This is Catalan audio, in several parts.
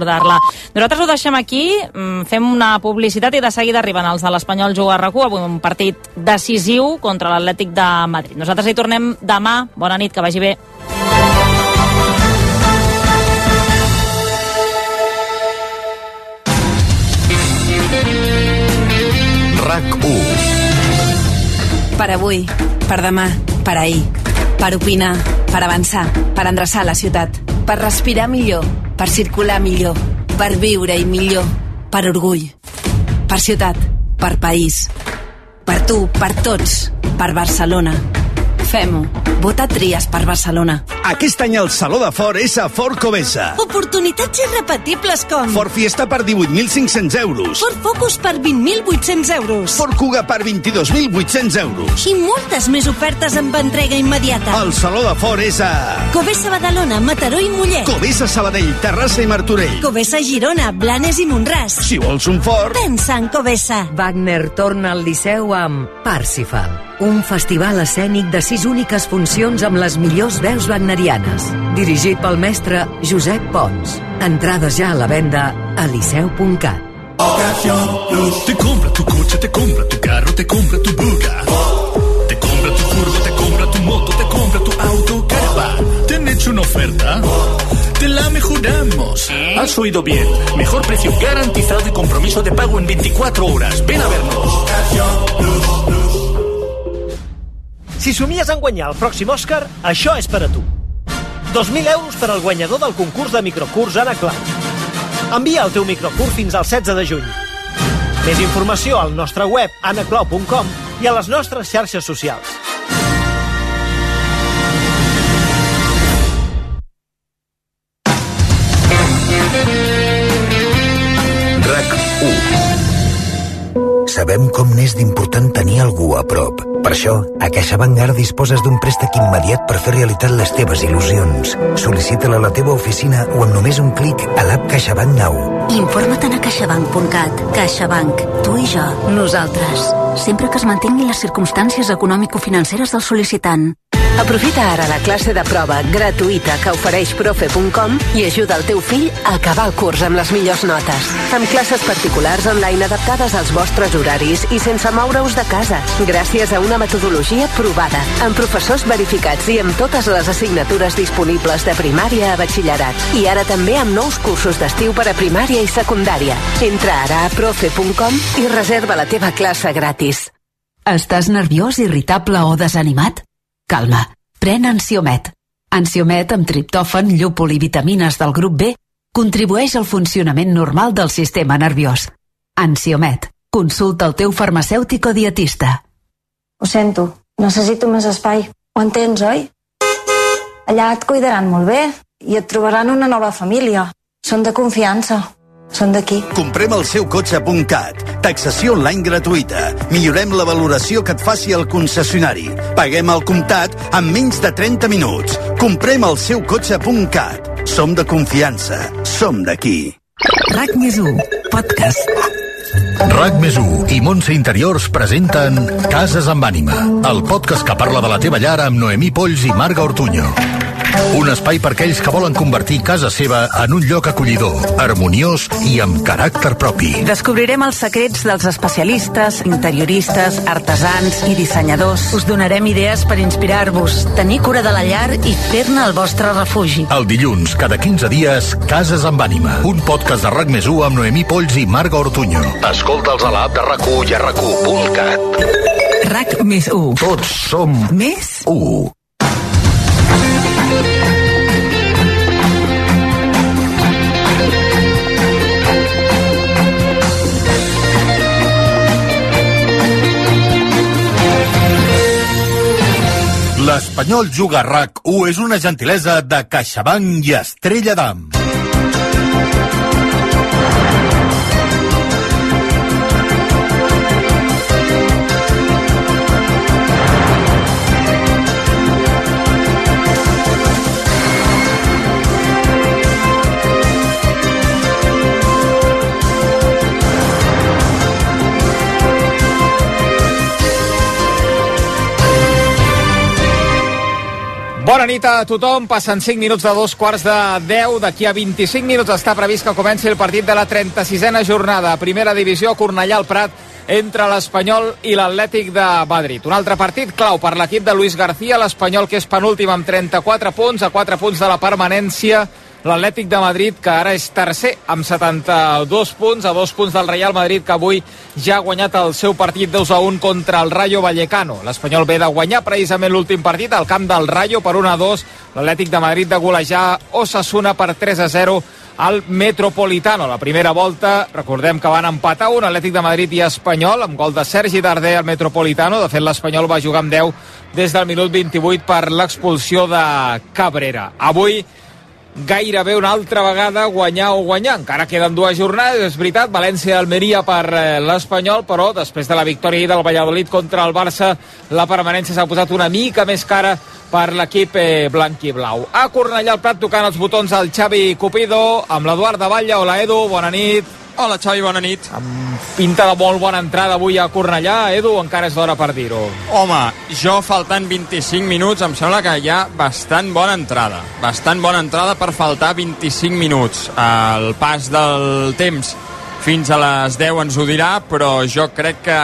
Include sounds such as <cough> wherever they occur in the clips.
recordar-la. Nosaltres ho deixem aquí, mm, fem una publicitat i de seguida arriben els de l'Espanyol Juga a RAC1, avui un partit decisiu contra l'Atlètic de Madrid. Nosaltres hi tornem demà. Bona nit, que vagi bé. RAC1 Per avui, per demà, per ahir, per opinar, per avançar, per endreçar la ciutat, per respirar millor, per circular millor, per viure-hi millor, per orgull, per ciutat, per país, per tu, per tots, per Barcelona. Fem-ho. Vota Tries per Barcelona. Aquest any el Saló de Ford és a Ford Covesa. Oportunitats irrepetibles com... Ford Fiesta per 18.500 euros. Ford Focus per 20.800 euros. Ford Kuga per 22.800 euros. I moltes més ofertes amb entrega immediata. El Saló de Ford és a... Covesa Badalona, Mataró i Mollet. Covesa Sabadell, Terrassa i Martorell. Covesa Girona, Blanes i Montràs. Si vols un Ford... Pensa en Covesa. Wagner torna al Liceu amb Parsifal, un festival escènic de sis úniques funcions amb les millors veus wagnerianes. Dirigit pel mestre Josep Pons. Entrades ja a la venda a liceu.cat. Te compra tu coche, te compra tu carro, te compra tu buga. Te compra tu furgo, te compra tu moto, te compra tu auto, caravan. ¿Te han hecho una oferta? Te la mejoramos. Has oído bien. Mejor precio garantizado y compromiso de pago en 24 horas. Ven a vernos. Si somies en guanyar el pròxim Òscar, això és per a tu. 2.000 euros per al guanyador del concurs de microcurs Anna Clau. Envia el teu microcurs fins al 16 de juny. Més informació al nostre web anaclau.com i a les nostres xarxes socials. Sabem com n'és d'important tenir algú a prop. Per això, a CaixaBank ara disposes d'un préstec immediat per fer realitat les teves il·lusions. Sol·licita-la a la teva oficina o amb només un clic a l'app CaixaBank Now. Informa't a caixabank.cat. CaixaBank. Tu i jo. Nosaltres. Sempre que es mantinguin les circumstàncies econòmico-financeres del sol·licitant. Aprofita ara la classe de prova gratuïta que ofereix profe.com i ajuda el teu fill a acabar el curs amb les millors notes. Amb classes particulars online adaptades als vostres horaris i sense moure-us de casa, gràcies a una metodologia provada, amb professors verificats i amb totes les assignatures disponibles de primària a batxillerat. I ara també amb nous cursos d'estiu per a primària i secundària. Entra ara a profe.com i reserva la teva classe gratis. Estàs nerviós, irritable o desanimat? Calma, pren Ansiomet. Ansiomet amb triptòfan, llúpol i vitamines del grup B contribueix al funcionament normal del sistema nerviós. Ansiomet. Consulta el teu farmacèutic o dietista. Ho sento, necessito més espai. Ho entens, oi? Allà et cuidaran molt bé i et trobaran una nova família. Són de confiança. Són d'aquí. Comprem el seu cotxe.cat. Taxació online gratuïta. Millorem la valoració que et faci el concessionari. Paguem el comptat en menys de 30 minuts. Comprem el seu cotxe.cat. Som de confiança. Som d'aquí. RAC més 1, podcast. RAC més i Montse Interiors presenten Cases amb ànima, el podcast que parla de la teva llar amb Noemí Polls i Marga Ortuño. Un espai per aquells que volen convertir casa seva en un lloc acollidor, harmoniós i amb caràcter propi. Descobrirem els secrets dels especialistes, interioristes, artesans i dissenyadors. Us donarem idees per inspirar-vos, tenir cura de la llar i fer-ne el vostre refugi. El dilluns, cada 15 dies, Cases amb ànima. Un podcast de RAC més amb Noemí Polls i Marga Ortuño. Escolta'ls a l'app de RAC1 i a RAC1.cat. RAC més 1. Tots som Més 1. L'Espanyol Juga a RAC1 és una gentilesa de CaixaBank i Estrella d'Am. Bona nit. a tothom. Passen 5 minuts de dos quarts de 10. D'aquí a 25 minuts està previst que comenci el partit de la 36a jornada. Primera divisió, Cornellà al Prat, entre l'Espanyol i l'Atlètic de Madrid. Un altre partit clau per l'equip de Luis García, l'Espanyol que és penúltim amb 34 punts, a 4 punts de la permanència l'Atlètic de Madrid, que ara és tercer amb 72 punts, a dos punts del Real Madrid, que avui ja ha guanyat el seu partit 2 a 1 contra el Rayo Vallecano. L'Espanyol ve de guanyar precisament l'últim partit al camp del Rayo per 1 a 2. L'Atlètic de Madrid de golejar Osasuna per 3 a 0 al Metropolitano. La primera volta, recordem que van empatar un Atlètic de Madrid i Espanyol amb gol de Sergi Darder al Metropolitano. De fet, l'Espanyol va jugar amb 10 des del minut 28 per l'expulsió de Cabrera. Avui gairebé una altra vegada guanyar o guanyar. Encara queden dues jornades, és veritat, València-Almeria per eh, l'Espanyol, però després de la victòria del Valladolid contra el Barça, la permanència s'ha posat una mica més cara per l'equip eh, blanc i blau. A Cornellà al Prat tocant els botons al Xavi Cupido, amb l'Eduard de Batlle. Hola, Edu, bona nit. Hola, Xavi, bona nit. Amb pinta de molt bona entrada avui a Cornellà. Edu, encara és d'hora per dir-ho. Home, jo faltant 25 minuts em sembla que hi ha bastant bona entrada. Bastant bona entrada per faltar 25 minuts. El pas del temps fins a les 10 ens ho dirà, però jo crec que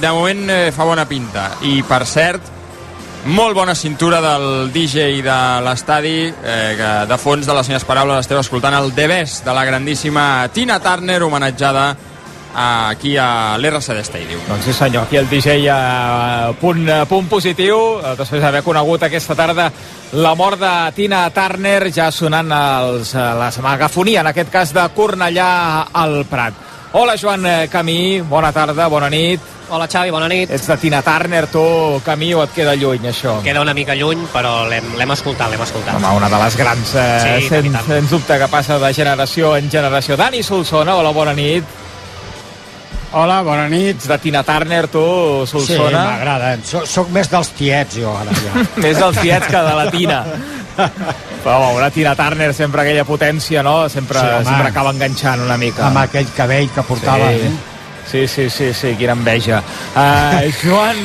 de moment eh, fa bona pinta. I, per cert, molt bona cintura del DJ de l'estadi, eh, que de fons de les seves paraules esteu escoltant el The Best de la grandíssima Tina Turner, homenatjada aquí a l'RCD Stadium. Doncs sí senyor, aquí el DJ a punt, a punt positiu, eh, després d'haver conegut aquesta tarda la mort de Tina Turner, ja sonant els, eh, la megafonia, en aquest cas de Cornellà al Prat. Hola Joan eh, Camí, bona tarda, bona nit. Hola Xavi, bona nit. Ets de Tina Turner, tu, Camí, o et queda lluny, això? Queda una mica lluny, però l'hem escoltat, l'hem escoltat. Home, una de les grans, eh, sí, sens, sens dubte, que passa de generació en generació. Dani Solsona, hola, bona nit. Hola, bona nit. Ets de Tina Turner, tu, Solsona? Sí, m'agrada. Soc, soc més dels tiets, jo, ara ja. <laughs> més dels tiets que de la Tina. <laughs> Però home, una Tina Turner, sempre aquella potència, no? Sempre, Sí, home. sempre acaba enganxant una mica. Amb aquell cabell que portava. Sí. Eh? Sí, sí, sí, sí, quina enveja. Uh, Joan,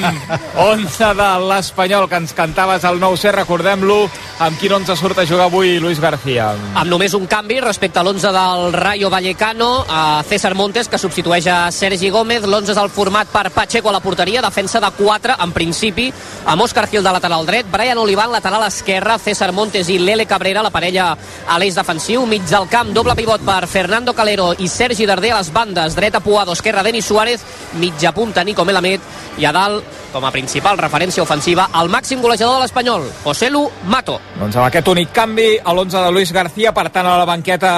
11 de l'Espanyol, que ens cantaves al 9C, recordem-lo, amb quin 11 surt a jugar avui Luis García? Amb només un canvi respecte a l'11 del Rayo Vallecano, a César Montes, que substitueix a Sergi Gómez. L'11 és el format per Pacheco a la porteria, defensa de 4, en principi, amb Òscar Gil de lateral dret, Brian Olivan, lateral esquerre, César Montes i Lele Cabrera, la parella a l'eix defensiu, mig del camp, doble pivot per Fernando Calero i Sergi Darder a les bandes, dreta Puado, esquerra Denis Suárez, mitja punta Nico Melamed i a dalt, com a principal referència ofensiva, el màxim golejador de l'Espanyol, José Lu Mato. Doncs amb aquest únic canvi, a l'11 de Luis García, per tant, a la banqueta,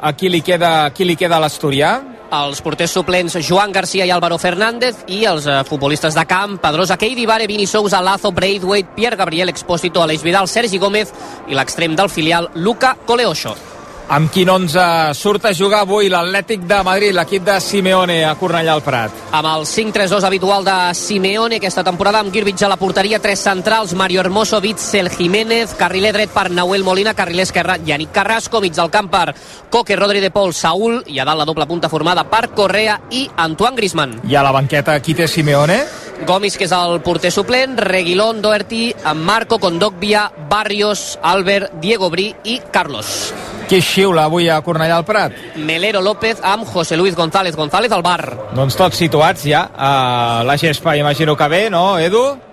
a qui li queda, qui li queda l'Asturià? els porters suplents Joan Garcia i Álvaro Fernández i els eh, futbolistes de camp Pedrosa Keidi Vare, Vini Sousa, Lazo, Braithwaite, Pierre Gabriel Expósito, Aleix Vidal, Sergi Gómez i l'extrem del filial Luca Coleocho. Amb quin 11 surt a jugar avui l'Atlètic de Madrid, l'equip de Simeone a Cornellà al Prat? Amb el 5-3-2 habitual de Simeone aquesta temporada, amb Girbich a la porteria, tres centrals, Mario Hermoso, Bitzel Jiménez, carriler dret per Nahuel Molina, carriler esquerre, Yannick Carrasco, mig del camp per Coque, Rodri de Paul, Saúl, i a dalt la doble punta formada per Correa i Antoine Griezmann. I a la banqueta, qui té Simeone? Gomis, que és el porter suplent, Reguilón, Doherty, Marco, Condogbia, Barrios, Albert, Diego Bri i Carlos. Qui xiula avui a Cornellà al Prat? Melero López amb José Luis González González al bar. Doncs tots situats ja a la gespa, imagino que bé, no, Edu?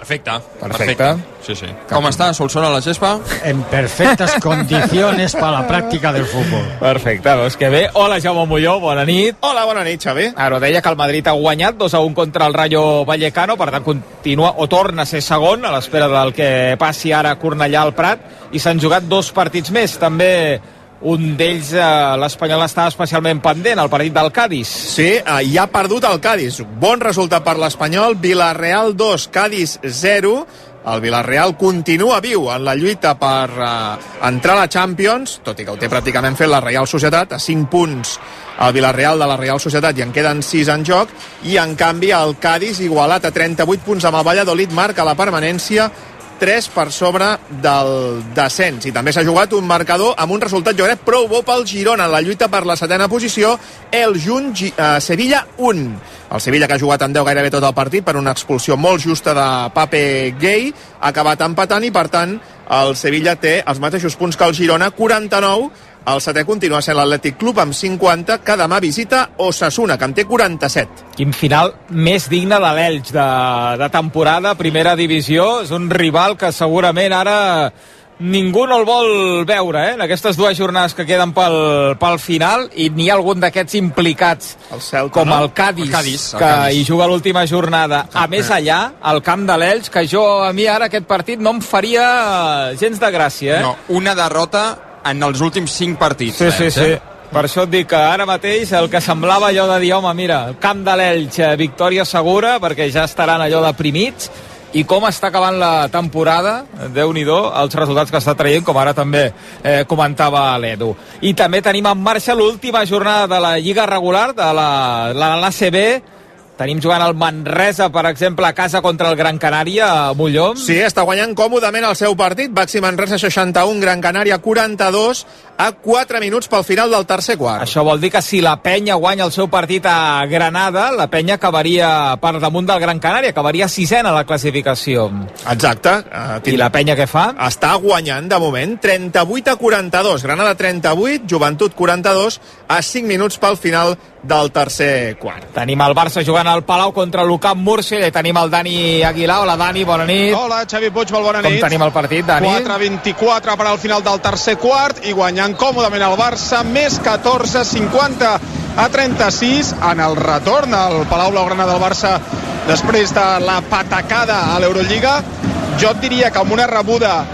Perfecte. Perfecte. Sí, sí. Com està Solsona a la gespa? En perfectes <laughs> condiciones para la pràctica del futbol. Perfecte, doncs que bé. Hola, Jaume Molló, bona nit. Hola, bona nit, Xavi. Ara deia que el Madrid ha guanyat 2 a 1 contra el Rayo Vallecano, per tant continua o torna a ser segon a l'espera del que passi ara a Cornellà al Prat i s'han jugat dos partits més. També un d'ells, eh, l'Espanyol estava especialment pendent, el partit del Cádiz. Sí, eh, i ha perdut el Cádiz. Bon resultat per l'Espanyol. Villarreal 2, Cádiz 0. El Villarreal continua viu en la lluita per uh, entrar a la Champions, tot i que ho té pràcticament fet la Real Societat, a 5 punts el Villarreal de la Real Societat i en queden 6 en joc, i en canvi el Cádiz igualat a 38 punts amb el Valladolid marca la permanència 3 per sobre del descens. I també s'ha jugat un marcador amb un resultat, jo crec, prou bo pel Girona en la lluita per la setena posició, el Junt eh, Sevilla 1. El Sevilla, que ha jugat amb 10 gairebé tot el partit per una expulsió molt justa de Pape Gay, ha acabat empatant i, per tant, el Sevilla té els mateixos punts que el Girona, 49, el setè continua sent l'Atlètic Club amb 50, que demà visita Osasuna, que en té 47. Quin final més digne de l'Elx de, de temporada, primera divisió. És un rival que segurament ara ningú no el vol veure, eh? En aquestes dues jornades que queden pel, pel final i n'hi ha algun d'aquests implicats el Celta, com no? el Cádiz, El Cádiz, el que Cádiz. hi juga l'última jornada a més allà, al camp de l'Elx que jo, a mi ara aquest partit no em faria gens de gràcia eh? No, una derrota en els últims 5 partits. Sí, sí, sí. eh? Per això et dic que ara mateix el que semblava allò de dir, home, mira, el camp de l'Elx, eh, victòria segura, perquè ja estaran allò deprimits, i com està acabant la temporada, déu nhi els resultats que està traient, com ara també eh, comentava l'Edu. I també tenim en marxa l'última jornada de la Lliga regular, de la, la, l'ACB, Tenim jugant el Manresa, per exemple, a casa contra el Gran Canària, a Mollom. Sí, està guanyant còmodament el seu partit. Baxi Manresa 61, Gran Canària 42, a 4 minuts pel final del tercer quart. Això vol dir que si la penya guanya el seu partit a Granada, la penya acabaria per damunt del Gran Canària, acabaria sisena a la classificació. Exacte. Uh, I la penya què fa? Està guanyant, de moment, 38 a 42. Granada 38, Joventut 42, a 5 minuts pel final del tercer quart. Tenim el Barça jugant al Palau contra l'Ucamp Múrcia i tenim el Dani Aguilar. Hola, Dani, bona nit. Hola, Xavi Puig, molt bona Com nit. tenim el partit, Dani? 4-24 per al final del tercer quart i guanyant còmodament el Barça, més 14, 50 a 36 en el retorn al Palau Blaugrana del Barça després de la patacada a l'Eurolliga. Jo et diria que amb una rebuda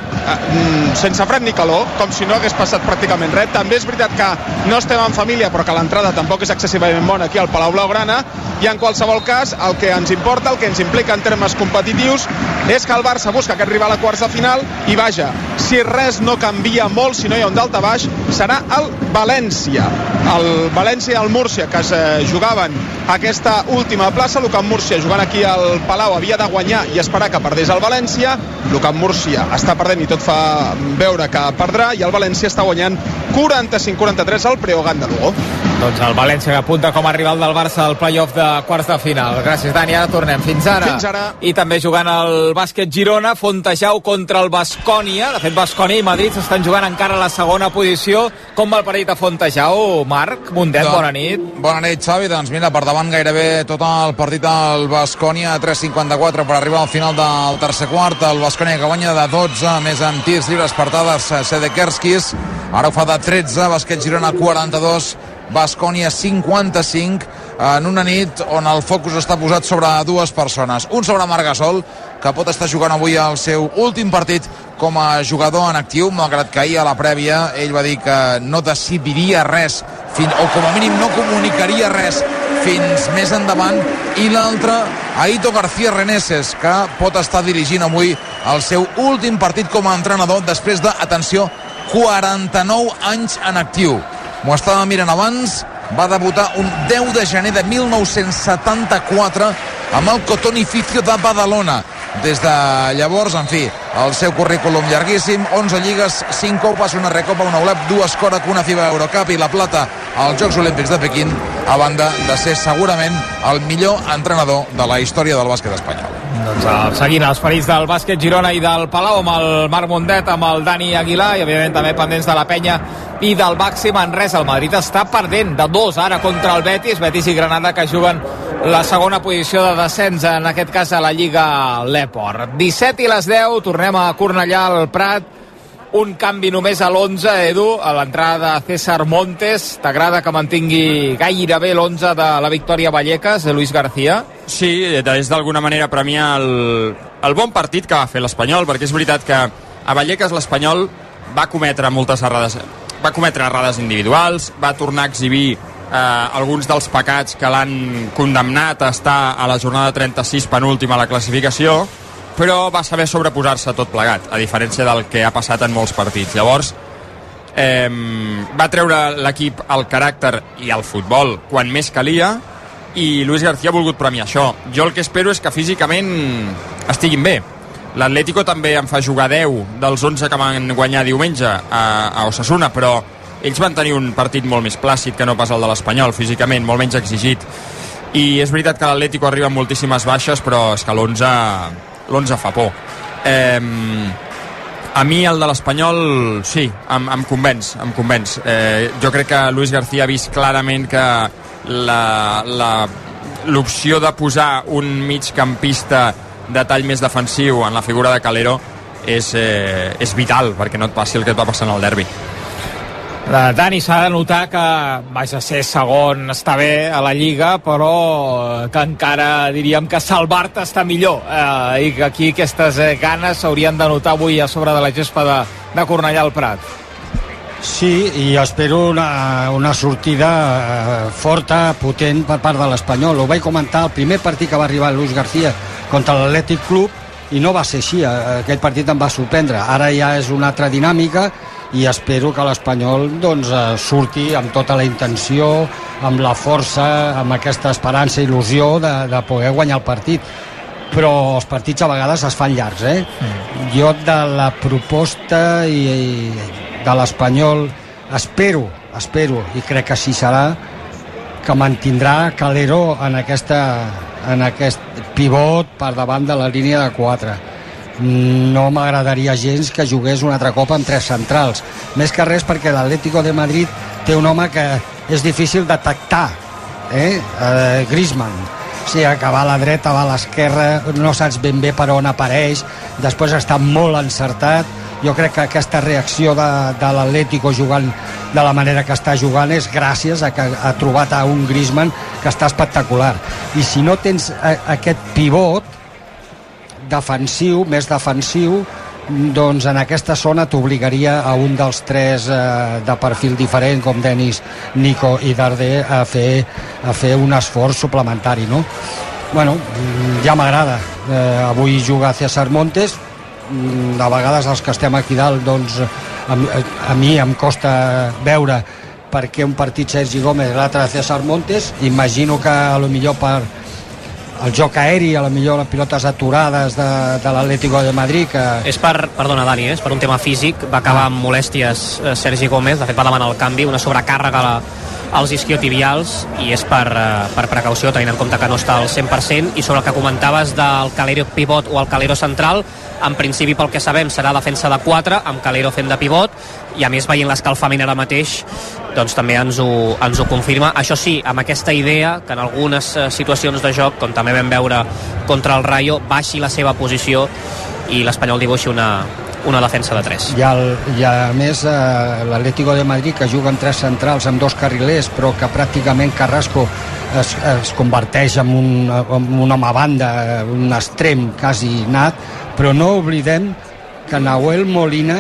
sense fred ni calor, com si no hagués passat pràcticament res. També és veritat que no estem en família, però que l'entrada tampoc és excessivament bona aquí al Palau Blaugrana, i en qualsevol cas, el que ens importa, el que ens implica en termes competitius, és que el Barça busca aquest rival a quarts de final, i vaja, si res no canvia molt, si no hi ha un daltabaix, serà el València. El València i el Múrcia, que es eh, jugaven aquesta última plaça, l'Ucamp Múrcia jugant aquí al Palau havia de guanyar i esperar que perdés el València, l'Ucamp Múrcia està perdent i tot fa veure que perdrà, i el València està guanyant 45-43 al Preogan de Lugo. Doncs el València que apunta com a rival del Barça al playoff de quarts de final. Gràcies, Dani. Ara tornem. Fins ara. Fins ara. I també jugant el bàsquet Girona, Fontejau contra el Bascònia. De fet, Bascònia i Madrid estan jugant encara a la segona posició. Com va el partit a Fontejau, Marc? Mundet, bona nit. Bona nit, Xavi. Doncs mira, per davant gairebé tot el partit al Bascònia, 3.54 per arribar al final del tercer quart. El Bascònia que guanya de 12, més en tirs lliures per Tadars Sedekerskis. Ara ho fa de 13, bàsquet Girona 42, Bascònia 55 en una nit on el focus està posat sobre dues persones. Un sobre Marc Gasol, que pot estar jugant avui el seu últim partit com a jugador en actiu, malgrat que ahir a la prèvia ell va dir que no decidiria res, fins, o com a mínim no comunicaria res fins més endavant, i l'altre, Aito García Reneses, que pot estar dirigint avui el seu últim partit com a entrenador després de, atenció, 49 anys en actiu. M'ho estava mirant abans, va debutar un 10 de gener de 1974 amb el Cotonificio de Badalona. Des de llavors, en fi, el seu currículum llarguíssim, 11 lligues, 5 copes, una recopa, una ULEP, dues Corac, una FIBA Eurocup i la plata als Jocs Olímpics de Pequín, a banda de ser segurament el millor entrenador de la història del bàsquet espanyol. Doncs uh, seguint els ferits del bàsquet Girona i del Palau amb el Marc Mundet, amb el Dani Aguilar i evidentment també pendents de la penya i del Baxi Manresa. El Madrid està perdent de dos ara contra el Betis, Betis i Granada que juguen la segona posició de descens, en aquest cas a la Lliga L'Eport. 17 i les 10, tornem a Cornellà al Prat, un canvi només a l'11, Edu, a l'entrada de César Montes. T'agrada que mantingui gairebé l'11 de la victòria Vallecas, de Luis García? Sí, és d'alguna manera premiar el, el bon partit que va fer l'Espanyol, perquè és veritat que a Vallecas l'Espanyol va cometre moltes errades, va cometre errades individuals, va tornar a exhibir eh, alguns dels pecats que l'han condemnat a estar a la jornada 36 penúltima a la classificació, però va saber sobreposar-se tot plegat, a diferència del que ha passat en molts partits. Llavors, eh, va treure l'equip el caràcter i el futbol quan més calia, i Luis García ha volgut premiar això. Jo el que espero és que físicament estiguin bé. L'Atlético també en fa jugar 10 dels 11 que van guanyar diumenge a, a Osasuna, però ells van tenir un partit molt més plàcid que no pas el de l'Espanyol, físicament, molt menys exigit. I és veritat que l'Atlético arriba amb moltíssimes baixes, però és que l'11 l'11 fa por. Eh, A mi el de l'Espanyol, sí, em, em convenç, em convenç. Eh, jo crec que Luis García ha vist clarament que la, la, l'opció de posar un migcampista de tall més defensiu en la figura de Calero és, eh, és vital perquè no et passi el que et va passar en el derbi. La Dani s'ha de notar que vaja ser segon està bé a la Lliga però que encara diríem que salvar-te està millor eh, i que aquí aquestes eh, ganes s'haurien de notar avui a sobre de la gespa de, de Cornellà al Prat Sí, i espero una, una sortida eh, forta, potent per part de l'Espanyol. Ho vaig comentar el primer partit que va arribar Luis García contra l'Atlètic Club i no va ser així, eh, aquell partit em va sorprendre. Ara ja és una altra dinàmica i espero que l'Espanyol doncs, eh, surti amb tota la intenció, amb la força, amb aquesta esperança i il·lusió de, de poder guanyar el partit però els partits a vegades es fan llargs eh? Mm. jo de la proposta i, i de l'Espanyol. Espero, espero i crec que així serà que mantindrà Calero en, aquesta, en aquest pivot per davant de la línia de 4 no m'agradaria gens que jugués un altre cop amb tres centrals. Més que res perquè l'Atlético de Madrid té un home que és difícil de tactar eh? eh Griezmann. O sigui, que va a la dreta, va a l'esquerra, no saps ben bé per on apareix, després està molt encertat, jo crec que aquesta reacció de, de l'Atlético jugant de la manera que està jugant és gràcies a que ha trobat a un Griezmann que està espectacular i si no tens a, aquest pivot defensiu, més defensiu doncs en aquesta zona t'obligaria a un dels tres eh, de perfil diferent com Denis, Nico i Darder a fer, a fer un esforç suplementari no? bueno, mm, ja m'agrada eh, avui juga César Montes mm, a vegades els que estem aquí dalt doncs a, a mi em costa veure per què un partit Sergi Gómez l'altre César Montes imagino que a lo millor per, el joc aeri, a la millor les pilotes aturades de, de l'Atlético de Madrid que... És per, perdona Dani, eh? és per un tema físic va acabar amb molèsties eh, Sergi Gómez de fet va demanar el canvi, una sobrecàrrega la, als isquiotibials i és per, eh, per precaució, tenint en compte que no està al 100% i sobre el que comentaves del Calero pivot o el Calero central en principi pel que sabem serà defensa de 4 amb Calero fent de pivot i a més veient l'escalfament ara mateix doncs també ens ho, ens ho confirma. Això sí, amb aquesta idea que en algunes eh, situacions de joc, com també vam veure contra el Rayo, baixi la seva posició i l'Espanyol dibuixi una, una defensa de 3. I, el, i a més eh, l'Atlético de Madrid que juga amb tres centrals amb dos carrilers però que pràcticament Carrasco es, es converteix en un, en un home a banda, un extrem quasi nat, però no oblidem que Nahuel Molina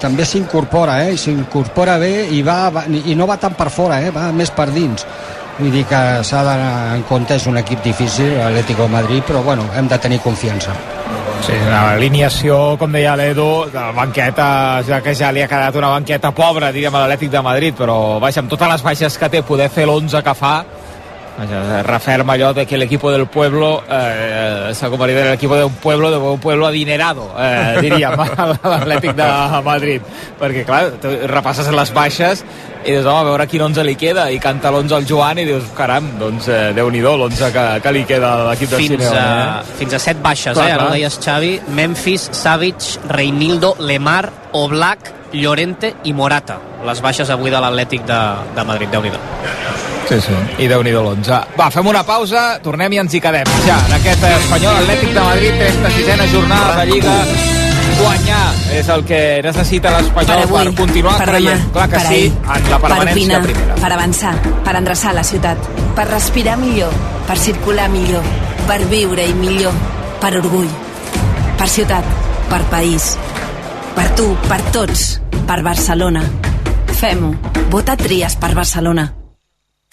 també s'incorpora, eh? s'incorpora bé i, va, va, i no va tant per fora, eh? va més per dins vull dir que s'ha d'anar en compte és un equip difícil, l'Atlético de Madrid però bueno, hem de tenir confiança Sí, l'alineació, com deia l'Edu, de la banqueta, ja que ja li ha quedat una banqueta pobra, diguem, a l'Atlètic de Madrid, però, vaja, amb totes les baixes que té, poder fer l'11 que fa, referma allò de que l'equip del pueblo eh, s'ha convertit en l'equip d'un pueblo de un pueblo adinerado eh, diríem, <laughs> l'Atlètic de Madrid. Perquè clar, repasses les baixes i dius, home, a veure quin 11 li queda. I canta l'11 al Joan i dius, caram doncs eh, Déu-n'hi-do l'11 que, que li queda a l'equip de fins Simeone a, eh? fins a 7 baixes, clar, eh? ara ho deies Xavi. Memphis, Savic, Reinildo, Lemar Oblak, Llorente i Morata. Les baixes avui de l'Atlètic de, de Madrid, déu nhi Sí, sí. I déu nhi l'11. Va, fem una pausa, tornem i ens hi quedem. Ja, en aquest Espanyol Atlètic de Madrid, 36a jornada de Lliga, guanyar és el que necessita l'Espanyol per, avui, per continuar per creient. demà, Clar que per sí, ahir, en la per permanència opinar, a primera. per avançar, per endreçar la ciutat, per respirar millor, per circular millor, per viure-hi millor, per orgull, per ciutat, per país, per tu, per tots, per Barcelona. Fem-ho. Vota Tries per Barcelona.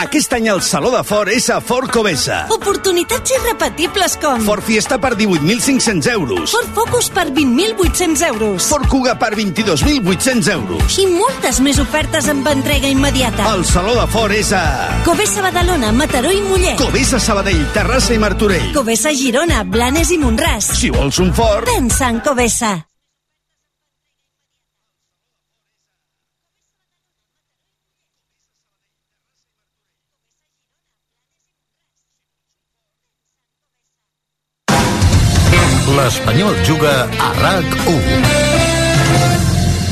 Aquest any el Saló de Ford és a Ford Covesa. Oportunitats irrepetibles com... Ford Fiesta per 18.500 euros. Ford Focus per 20.800 euros. Ford Kuga per 22.800 euros. I moltes més ofertes amb entrega immediata. El Saló de Ford és a... Covesa Badalona, Mataró i Mollet. Covesa Sabadell, Terrassa i Martorell. Covesa Girona, Blanes i Montràs. Si vols un Ford... Pensa en Covesa. L'Espanyol juga a RAC1.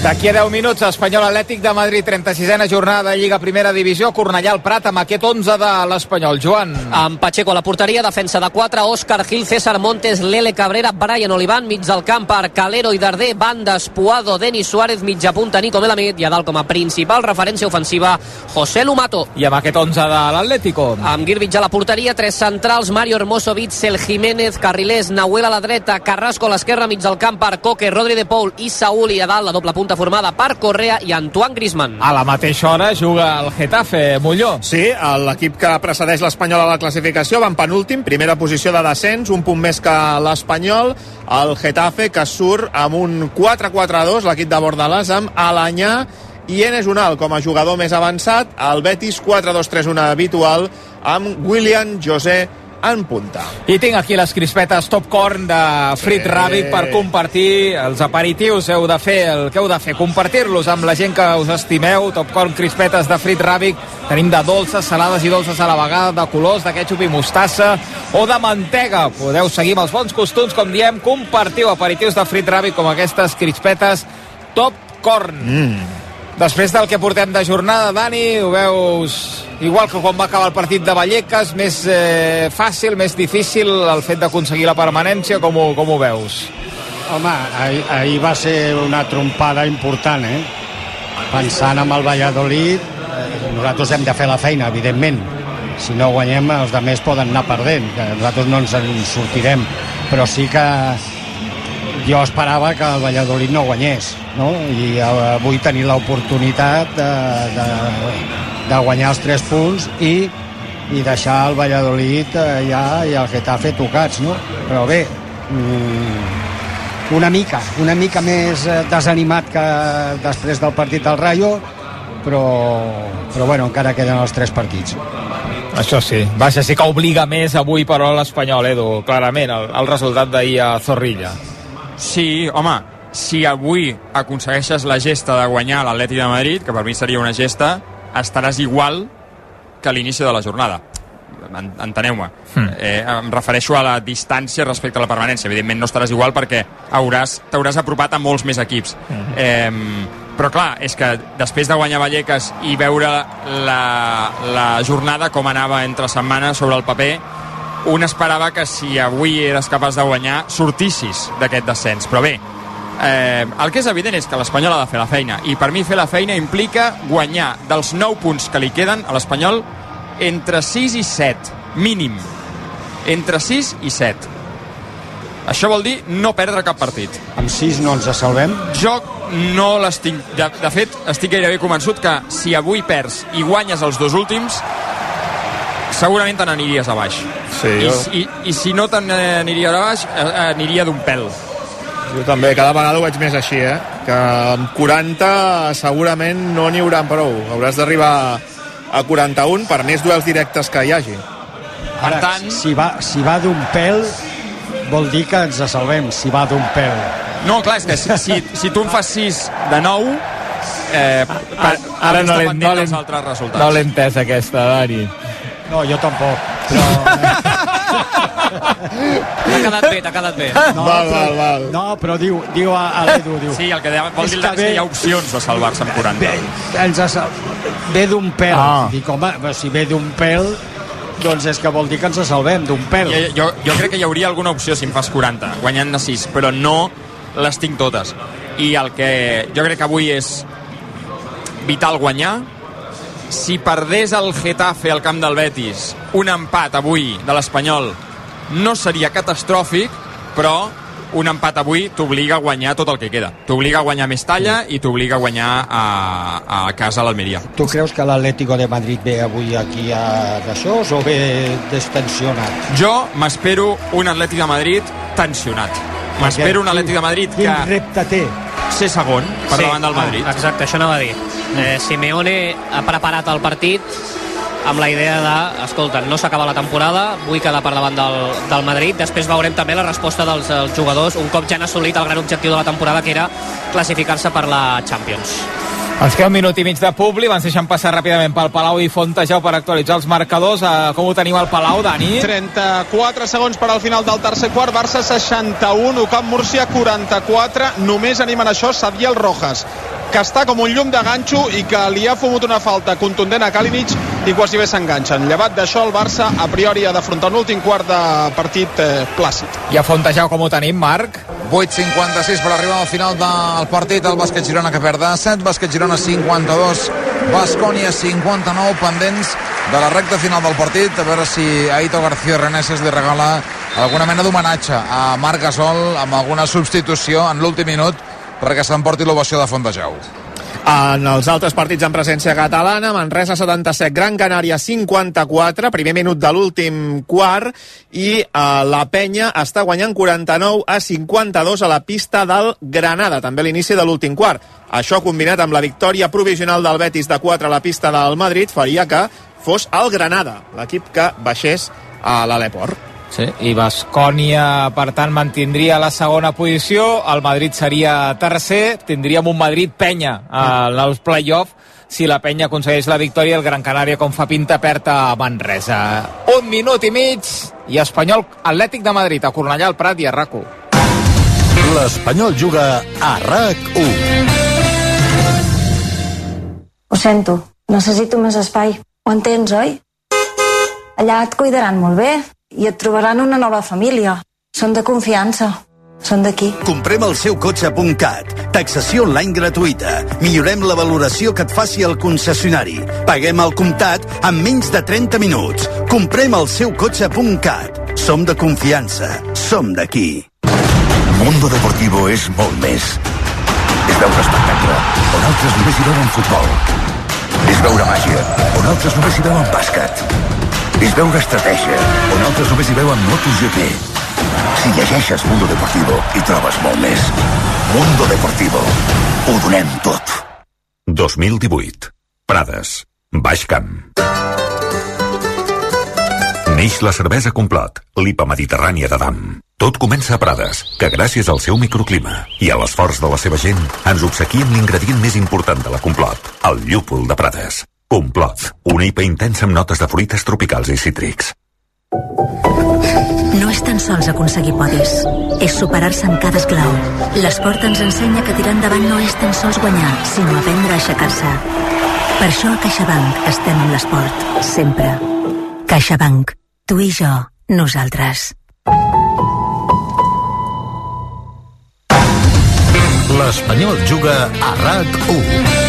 D'aquí a 10 minuts, Espanyol Atlètic de Madrid, 36a jornada de Lliga Primera Divisió, Cornellà al Prat amb aquest 11 de l'Espanyol. Joan. Amb Pacheco a la porteria, defensa de 4, Òscar Gil, César Montes, Lele Cabrera, Brian Olivan, mig del camp per Calero i Darder, bandes, Puado, Denis Suárez, mitja punta, Nico Melamit, i a dalt com a principal referència ofensiva, José Lumato. I amb aquest 11 de l'Atlético. Amb Girbich a la porteria, tres centrals, Mario Hermoso, Bitzel, Jiménez, Carrilés, Nahuel a la dreta, Carrasco a l'esquerra, mig del camp per Coque, Rodri de Paul i Saúl, i a dalt la doble punta formada per Correa i Antoine Griezmann. A la mateixa hora juga el Getafe, Molló. Sí, l'equip que precedeix l'Espanyol a la classificació va en penúltim, primera posició de descens, un punt més que l'Espanyol, el Getafe que surt amb un 4-4-2, l'equip de Bordalàs amb Alanyà i Enes Unal com a jugador més avançat, el Betis 4-2-3-1 habitual amb William José en punta. I tinc aquí les crispetes Top Corn de Frit Sí. Rabbit per compartir els aperitius. Heu de fer el que heu de fer, compartir-los amb la gent que us estimeu. Top Corn crispetes de Frit Rabbit. Tenim de dolces, salades i dolces a la vegada, de colors, de ketchup i mostassa o de mantega. Podeu seguir amb els bons costums, com diem, compartiu aperitius de Frit Rabbit com aquestes crispetes Top Corn. Mm. Després del que portem de jornada, Dani, ho veus igual que quan va acabar el partit de Vallecas, més eh, fàcil, més difícil el fet d'aconseguir la permanència, com ho, com ho veus? Home, ahir, ahir va ser una trompada important, eh? Pensant en el Valladolid, eh, nosaltres hem de fer la feina, evidentment. Si no guanyem, els de més poden anar perdent, que nosaltres no ens en sortirem. Però sí que jo esperava que el Valladolid no guanyés, no? I avui tenir l'oportunitat de, de, de guanyar els tres punts i, i deixar el Valladolid eh, ja i el Getafe tocats, no? Però bé, mm, una mica, una mica més eh, desanimat que després del partit del Rayo, però, però bueno, encara queden els tres partits. Això sí. Vaja, sí que obliga més avui, però, l'Espanyol, Edu, clarament, el, el resultat d'ahir a Zorrilla. Sí, home, si avui aconsegueixes la gesta de guanyar l'Atleti de Madrid, que per mi seria una gesta, estaràs igual que a l'inici de la jornada. En- Enteneu-me. Hmm. Eh, em refereixo a la distància respecte a la permanència. Evidentment no estaràs igual perquè hauràs t'hauràs apropat a molts més equips. Eh, però clar, és que després de guanyar Vallecas i veure la, la jornada com anava entre setmana sobre el paper, un esperava que si avui eres capaç de guanyar sortissis d'aquest descens, però bé eh, el que és evident és que l'Espanyol ha de fer la feina. I per mi fer la feina implica guanyar dels 9 punts que li queden a l'Espanyol entre 6 i 7 mínim. Entre 6 i 7 això vol dir no perdre cap partit. Amb 6 no ens salvem? jo no l'estic... De, de fet, estic gairebé convençut que si avui perds i guanyes els dos últims segurament te n'aniries a baix Sí, I, jo- i, i si no te n'aniries a baix eh, aniria d'un pèl Jo també, cada vegada ho veig més així, eh? Que amb 40 segurament no n'hi haurà prou. Hauràs d'arribar a 41 per més duels directes que hi hagi. Ara, per tant... si va, si va d'un pèl, vol dir que ens salvem, si va d'un pèl. No, clar, és que si, si, si tu en fas 6 de 9, eh, per, Ara no l'he no entès, aquesta, Dani. No, jo tampoc. <laughs> T'ha quedat bé, t'ha quedat bé. No, Val, però, val, val. No, però diu, diu a, a l'Edu, diu... Sí, el que deia, vol dir que és que ve- hi ha opcions de salvar-se amb 40. Bé, ens ha, sal- ve d'un pèl. Ah. Dic, home, però si ve d'un pèl, doncs és que vol dir que ens salvem d'un pèl. Jo, jo, jo crec que hi hauria alguna opció si en fas 40, guanyant-ne 6, però no les tinc totes. I el que jo crec que avui és vital guanyar, si perdés el Getafe al camp del Betis, un empat avui de l'Espanyol no seria catastròfic, però un empat avui t'obliga a guanyar tot el que queda. T'obliga a guanyar més talla i t'obliga a guanyar a, a casa a l'Almeria. Tu creus que l'Atlético de Madrid ve avui aquí a d'això o ve destensionat? Jo m'espero un Atlètic de Madrid tensionat. M'espero un Atlètic de Madrid que... Quin repte té? Ser segon per Sí, davant del Madrid. ah, Exacte, això anava a dir. Eh, Simeone ha preparat el partit amb la idea de, escolta, no s'acaba la temporada, vull quedar per davant del, del Madrid. Després veurem també la resposta dels, dels jugadors, un cop ja han assolit el gran objectiu de la temporada, que era classificar-se per la Champions. Ens queda un minut i mig de publi, ens deixem passar ràpidament pel Palau i Fontejau per actualitzar els marcadors. Eh, com ho tenim al Palau, Dani? 34 segons per al final del tercer quart, Barça 61, Ocamp Múrcia 44, només animen això Sadiel Rojas que està com un llum de ganxo i que li ha fumut una falta contundent a Kalinic i quasi bé s'enganxen. Llevat d'això, el Barça a priori ha d'afrontar un últim quart de partit eh, plàcid. I a Fontejau com ho tenim, Marc? 8.56 per arribar al final del partit el bàsquet Girona que perd de 7 bàsquet Girona 52 Bascònia 59 pendents de la recta final del partit a veure si Aito García Reneses li regala alguna mena d'homenatge a Marc Gasol amb alguna substitució en l'últim minut perquè s'emporti l'ovació de Fontejau En els altres partits en presència catalana, Manresa 77, Gran Canària 54, primer minut de l'últim quart, i eh, la penya està guanyant 49 a 52 a la pista del Granada, també l'inici de l'últim quart. Això combinat amb la victòria provisional del Betis de 4 a la pista del Madrid faria que fos el Granada, l'equip que baixés a l'Aleport. Sí, i Bascònia, per tant, mantindria la segona posició, el Madrid seria tercer, tindríem un Madrid-Penya en els play-off, si la penya aconsegueix la victòria, el Gran Canària, com fa pinta, perd a Manresa. Un minut i mig, i Espanyol Atlètic de Madrid, a Cornellà, al Prat i a RAC1. L'Espanyol juga a RAC1. Ho sento, necessito més espai. Ho entens, oi? Allà et cuidaran molt bé i et trobaran una nova família. Són de confiança. Són d'aquí. Comprem el seu cotxe.cat. Taxació online gratuïta. Millorem la valoració que et faci el concessionari. Paguem al comptat en menys de 30 minuts. Comprem el seu cotxe.cat. Som de confiança. Som d'aquí. Mundo Deportivo és molt més. És veure espectacle, on altres només hi veuen futbol. És veure màgia, on altres només hi veuen bàsquet. És veure estratègia, on altres només hi veuen MotoGP. Si llegeixes Mundo Deportivo, hi trobes molt més. Mundo Deportivo. Ho donem tot. 2018. Prades. Baix Camp. Neix la cervesa Complot, l'IPA mediterrània d'Adam. Tot comença a Prades, que gràcies al seu microclima i a l'esforç de la seva gent ens obsequia amb l'ingredient més important de la Complot, el llúpol de Prades. Complot, una IPA intensa amb notes de fruites tropicals i cítrics. No és tan sols aconseguir podis, és superar-se en cada esclau. L'esport ens ensenya que tirar endavant no és tan sols guanyar, sinó aprendre a aixecar-se. Per això a CaixaBank estem amb l'esport, sempre. CaixaBank. Tu i jo, nosaltres. L'Espanyol juga a RAC1.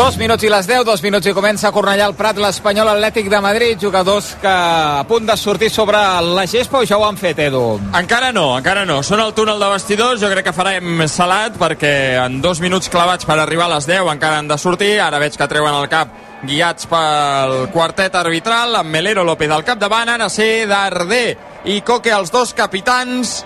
Dos minuts i les 10, dos minuts i comença a Cornellà al Prat l'Espanyol Atlètic de Madrid, jugadors que a punt de sortir sobre la gespa o ja ho han fet, Edu? Encara no, encara no. Són al túnel de vestidors, jo crec que farem salat perquè en dos minuts clavats per arribar a les 10 encara han de sortir. Ara veig que treuen el cap guiats pel quartet arbitral, amb Melero López al capdavant, ara ser Darder i Coque els dos capitans,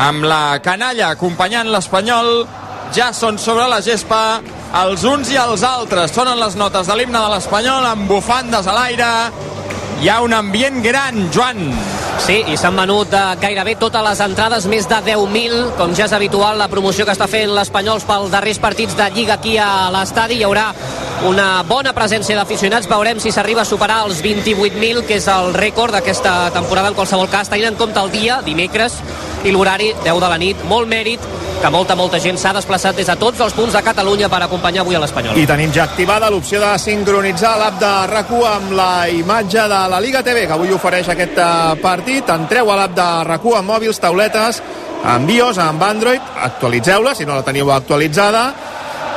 amb la canalla acompanyant l'Espanyol, ja són sobre la gespa, els uns i els altres. Sonen les notes de l'himne de l'Espanyol amb bufandes a l'aire. Hi ha un ambient gran, Joan. Sí, i s'han venut eh, gairebé totes les entrades, més de 10.000, com ja és habitual la promoció que està fent l'Espanyols pels darrers partits de Lliga aquí a l'estadi. Hi haurà una bona presència d'aficionats. Veurem si s'arriba a superar els 28.000, que és el rècord d'aquesta temporada en qualsevol cas, tenint en compte el dia, dimecres, i l'horari 10 de la nit. Molt mèrit que molta, molta gent s'ha desplaçat des de tots els punts de Catalunya per acompanyar avui a l'Espanyol. I tenim ja activada l'opció de sincronitzar l'app de rac amb la imatge de la Liga TV, que avui ofereix aquest eh, partit. Entreu a l'app de rac amb mòbils, tauletes, amb iOS, amb Android, actualitzeu-la, si no la teniu actualitzada.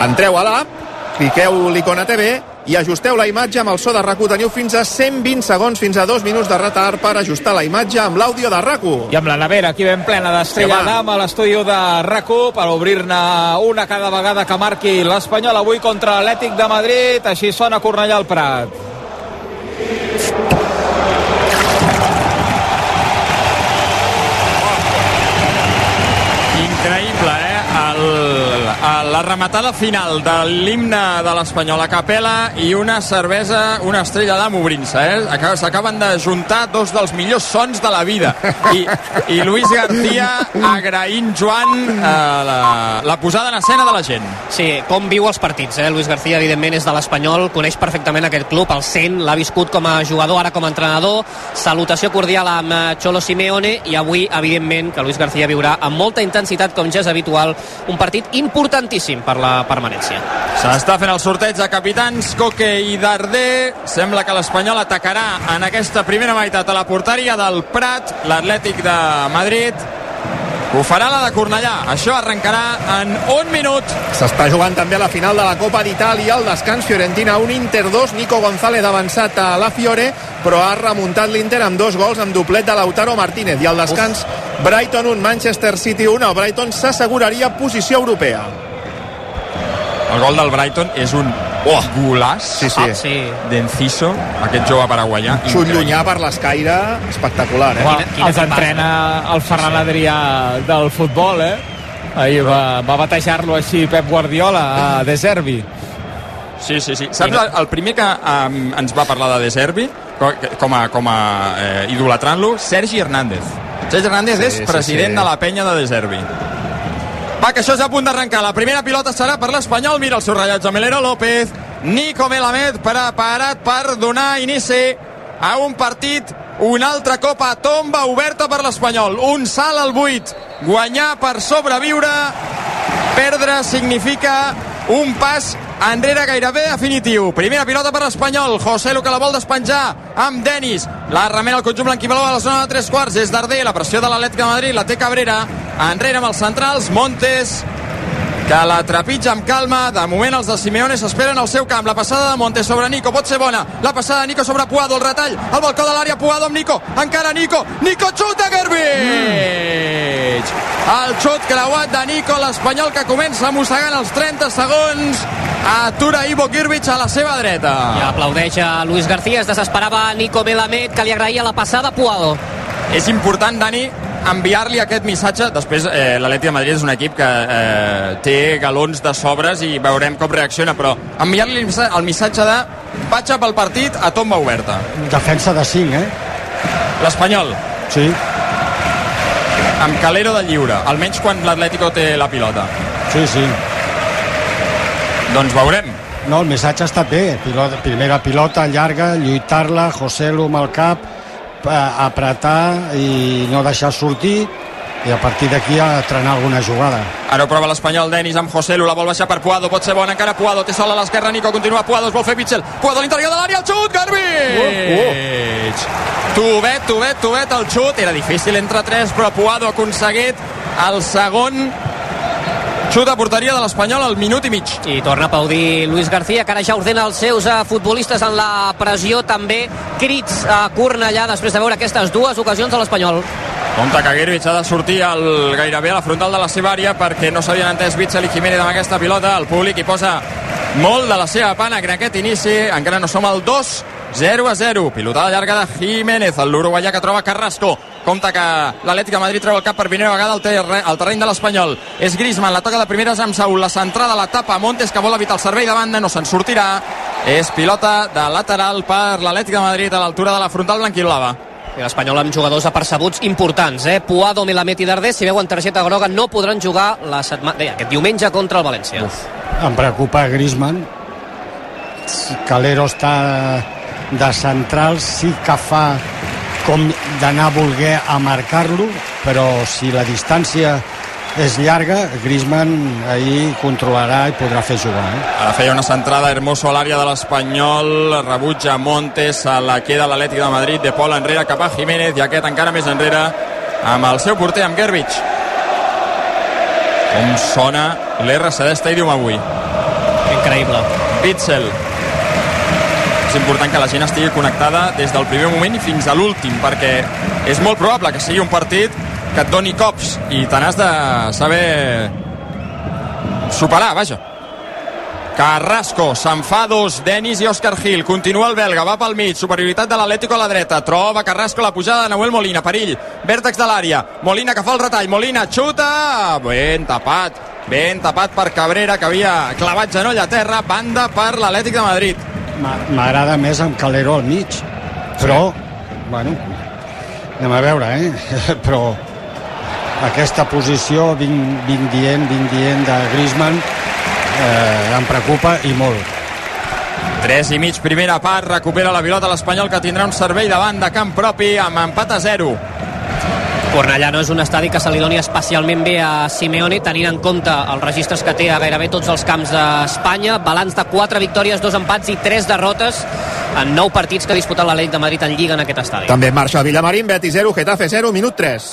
Entreu a l'app, cliqueu l'icona TV i ajusteu la imatge amb el so de RAC1. Teniu fins a 120 segons, fins a 2 minuts de retard per ajustar la imatge amb l'àudio de RAC1. I amb la nevera aquí ben plena d'Estrella d'Am a l'estudi de rac per obrir-ne una cada vegada que marqui l'Espanyol avui contra l'Atlètic de Madrid. Així sona Cornellà al Prat. La rematada final de l'himne de l'Espanyol a capella i una cervesa, una estrella d'am obrint-se, eh? Acab- S'acaben de juntar dos dels millors sons de la vida. I, i Luis García agraint Joan eh, la, la posada en escena de la gent. Sí, com viu els partits, eh? Luis García, evidentment, és de l'Espanyol, coneix perfectament aquest club, el sent, l'ha viscut com a jugador, ara com a entrenador, salutació cordial amb eh, Cholo Simeone, i avui, evidentment, que Luis García viurà amb molta intensitat, com ja és habitual, un partit importantíssim per la permanència. S'està fent el sorteig de capitans Coque i Darder. Sembla que l'Espanyol atacarà en aquesta primera meitat a la porteria del Prat, l'Atlètic de Madrid. Ho farà la de Cornellà. Això arrencarà en un minut. S'està jugant també a la final de la Copa d'Itàlia, el descans Fiorentina 1, Inter 2, Nico González avançat a la Fiore, però ha remuntat l'Inter amb dos gols amb doblet de Lautaro Martínez, i al descans Brighton 1, Manchester City 1, el Brighton s'asseguraria posició europea. El gol del Brighton és un oh. golaç Sí, sí. Ah, sí. d'Enciso, aquest jove paraguaià. Xut llunyà per l'escaire, espectacular, eh? Home, els entrena el Ferran Adrià del futbol, eh? Ahir va, va batejar-lo així Pep Guardiola a De Zerbi. Sí, sí, sí. Saps el, el primer que um, ens va parlar de De Servi, co- com a, com a eh, idolatrant-lo? Sergi Hernández. Sergi Hernández Sí, és sí, president sí. de la penya de De Servi. Va, que això és a punt d'arrencar. La primera pilota serà per l'Espanyol. Mira el seu rellotge Melero López. Nico Melamed preparat per donar inici a un partit un altre cop a tomba oberta per l'Espanyol. Un salt al buit. Guanyar per sobreviure. Perdre significa un pas enrere gairebé definitiu. Primera pilota per l'Espanyol. José Lu que la vol despenjar amb Denis. La remena el conjunt blanquibaló a la zona de tres quarts. És Darder. La pressió de l'Atlètic de Madrid la té Cabrera. Enrere amb els centrals. Montes que la trepitja amb calma. De moment els de Simeone s'esperen al seu camp. La passada de Montes sobre Nico pot ser bona. La passada de Nico sobre Puado, el retall al balcó de l'àrea. Puado amb Nico. Encara Nico. Nico xuta Gervich. El xut creuat de Nico, l'Espanyol que comença mossegant els 30 segons. Atura Ivo Girvich a la seva dreta. Ja aplaudeix a Luis García, es desesperava Nico Melamed, que li agraïa la passada a Puado. És important, Dani, enviar-li aquest missatge. Després, eh, l'Atleti de Madrid és un equip que eh, té galons de sobres i veurem com reacciona, però enviar-li el missa- el missatge de vaig pel partit a tomba oberta. Defensa de 5, eh? L'Espanyol, Sí, amb Calero de lliure, almenys quan l'Atlético té la pilota. sí, sí. Doncs veurem. No, el missatge ha estat bé. Pilota, primera pilota llarga, lluitar-la, José Lu amb el cap, apretar i no deixar sortir i a partir d'aquí a trenar alguna jugada. Ara ho prova l'Espanyol, Denis amb José Lu, la vol baixar per Puado, pot ser bona encara Puado, té sol a l'esquerra, Nico continua Puado, es vol fer Pitzel, Puado a l'interior de l'àrea, el xut, Garbich! Tubet, tubet, tubet, el xut, era difícil entre tres, però Puado ha aconseguit el segon xut a porteria de l'Espanyol al minut i mig. I torna a aplaudir Luis García, que ara ja ordena els seus eh, futbolistes en la pressió, també crits a Cornellà després de veure aquestes dues ocasions de l'Espanyol. Compte que Girvich ha de sortir al, gairebé a la frontal de la seva àrea perquè no s'havien entès Bitzel i Jiménez amb aquesta pilota. El públic hi posa molt de la seva pana en aquest inici. Encara no som al 2 0 a 0. Pilotada llarga de Jiménez, l'uruguaià que troba Carrasco. Compte que l'Atlètic de Madrid treu el cap per primera vegada al, terre, al terreny de l'Espanyol. És Griezmann, la toca de primeres amb Saúl. La centrada la tapa Montes, que vol evitar el servei de banda, no se'n sortirà. És pilota de lateral per l'Atlètic de Madrid a l'altura de la frontal blanquiblava. I l'Espanyol amb jugadors apercebuts importants, eh? Puado, Melamed i Darder, si veuen targeta groga, no podran jugar la setmana... Bé, aquest diumenge contra el València. Uf. Em preocupa Griezmann. Calero està de central, sí que fa com d'anar a voler a marcar-lo, però si la distància és llarga, Griezmann ahir controlarà i podrà fer jugar. Eh? Ara feia una centrada Hermoso a l'àrea de l'Espanyol, rebutja Montes, se la queda l'Atlètic de Madrid, de Pol enrere cap a Jiménez i aquest encara més enrere amb el seu porter, amb Gerbich. Com sona l'RCD Stadium avui. Increïble. Pitzel. És important que la gent estigui connectada des del primer moment i fins a l'últim, perquè és molt probable que sigui un partit que et doni cops i te n'has de saber superar, vaja. Carrasco, se'n fa dos, Denis i Òscar Gil, continua el belga, va pel mig, superioritat de l'Atlético a la dreta, troba Carrasco la pujada de Nahuel Molina, perill, vèrtex de l'àrea, Molina que fa el retall, Molina xuta, ben tapat, ben tapat per Cabrera que havia clavat genoll a terra, banda per l'Atlètic de Madrid. M'a- M'agrada més amb Calero al mig, però, bueno, anem a veure, eh? <laughs> però aquesta posició, vinc, vinc dient, vinc dient de Griezmann, eh, em preocupa i molt. 3 i mig, primera part, recupera la pilota l'Espanyol que tindrà un servei davant de camp propi amb empat a 0. Cornellà no és un estadi que se li doni especialment bé a Simeone, tenint en compte els registres que té a gairebé tots els camps d'Espanya. Balanç de 4 victòries, 2 empats i 3 derrotes en 9 partits que ha disputat l'Atlètic de Madrid en Lliga en aquest estadi. També marxa Villamarín, Betis 0, Getafe 0, minut 3.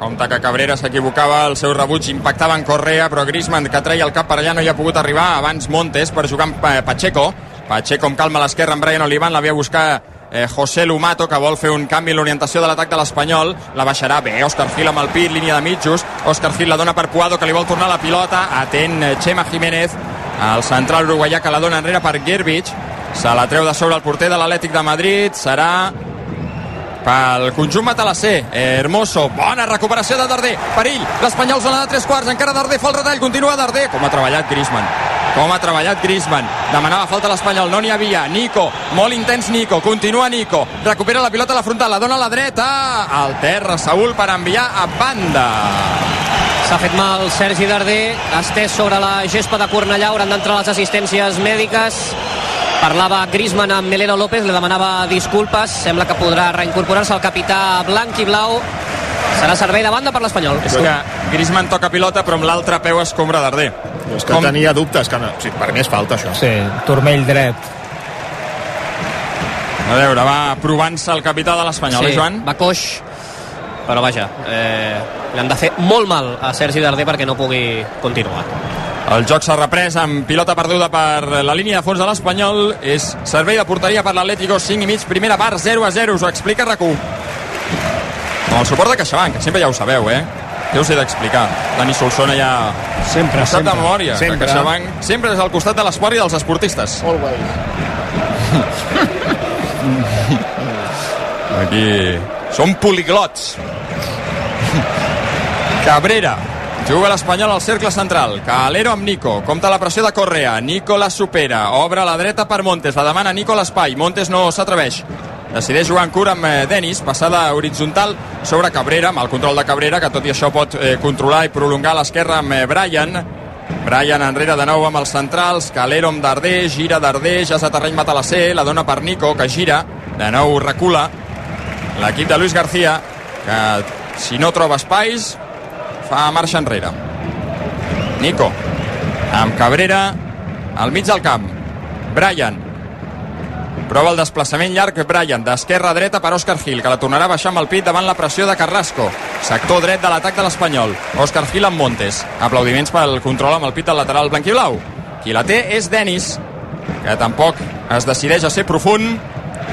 Compte que Cabrera s'equivocava, el seu rebuig impactava en Correa, però Griezmann, que treia el cap per allà, no hi ha pogut arribar. Abans Montes per jugar amb eh, Pacheco. Pacheco amb calma a l'esquerra amb Brian Olivan, l'havia buscar eh, José Lumato, que vol fer un canvi en l'orientació de l'atac de l'Espanyol. La baixarà bé, Òscar Gil amb el pit, línia de mitjos. Òscar Gil la dona per Puado, que li vol tornar la pilota. Atent eh, Chema Jiménez, el central uruguaià que la dona enrere per Gerbich. Se la treu de sobre el porter de l'Atlètic de Madrid. Serà pel conjunt matalasser Hermoso, bona recuperació de Darder perill, l'Espanyol zona de tres quarts encara Darder fa el retall, continua Darder com ha treballat Griezmann com ha treballat Griezmann. Demanava falta a l'Espanyol, no n'hi havia Nico, molt intens Nico, continua Nico. Recupera la pilota a la frontal, la dona a la dreta. Al terra Saúl per enviar a banda. S'ha fet mal Sergi Darder, estès sobre la gespa de Cornellà, hauran d'entrar les assistències mèdiques. Parlava Griezmann amb Melero López, li demanava disculpes, sembla que podrà reincorporar-se el capità blanc i blau. Serà servei de banda per l'Espanyol. és que Griezmann toca pilota però amb l'altre peu escombra Darder És que Com? tenia dubtes, que no, sí, per mi és falta això. Sí, turmell dret. a veure, va provant-se el capità de l'Espanyol, sí, eh, Joan? va coix, però vaja, eh, li han de fer molt mal a Sergi Darder perquè no pugui continuar. El joc s'ha reprès amb pilota perduda per la línia de fons de l'Espanyol. És servei de porteria per l'Atlético, 5 i mig, primera part, 0 a 0. Us ho explica RAC1. Amb el suport de CaixaBank, que sempre ja ho sabeu, eh? Què us he d'explicar? Dani Solsona ja... Sempre, sap de sempre. memòria. Sempre. CaixaBank sempre és al costat de l'esport i dels esportistes. <laughs> Aquí som poliglots. Cabrera. Juga l'Espanyol al cercle central. Calero amb Nico. Compta la pressió de Correa. Nico la supera. Obre a la dreta per Montes. La demana Nico a l'espai. Montes no s'atreveix. Decideix jugar en cura amb eh, Denis. Passada horitzontal sobre Cabrera. Amb el control de Cabrera, que tot i això pot eh, controlar i prolongar l'esquerra amb eh, Brian. Brian enrere de nou amb els centrals. Calero amb Darder. Gira Darder. Ja és a terreny matalasser. La dona per Nico, que gira. De nou recula. L'equip de Luis García, que si no troba espais, fa marxa enrere. Nico, amb Cabrera, al mig del camp. Brian, prova el desplaçament llarg Brian, d'esquerra a dreta per Òscar Gil, que la tornarà a baixar amb el pit davant la pressió de Carrasco. Sector dret de l'atac de l'Espanyol. Òscar Gil amb Montes. Aplaudiments pel control amb el pit del lateral blanquiblau. Qui la té és Denis, que tampoc es decideix a ser profund.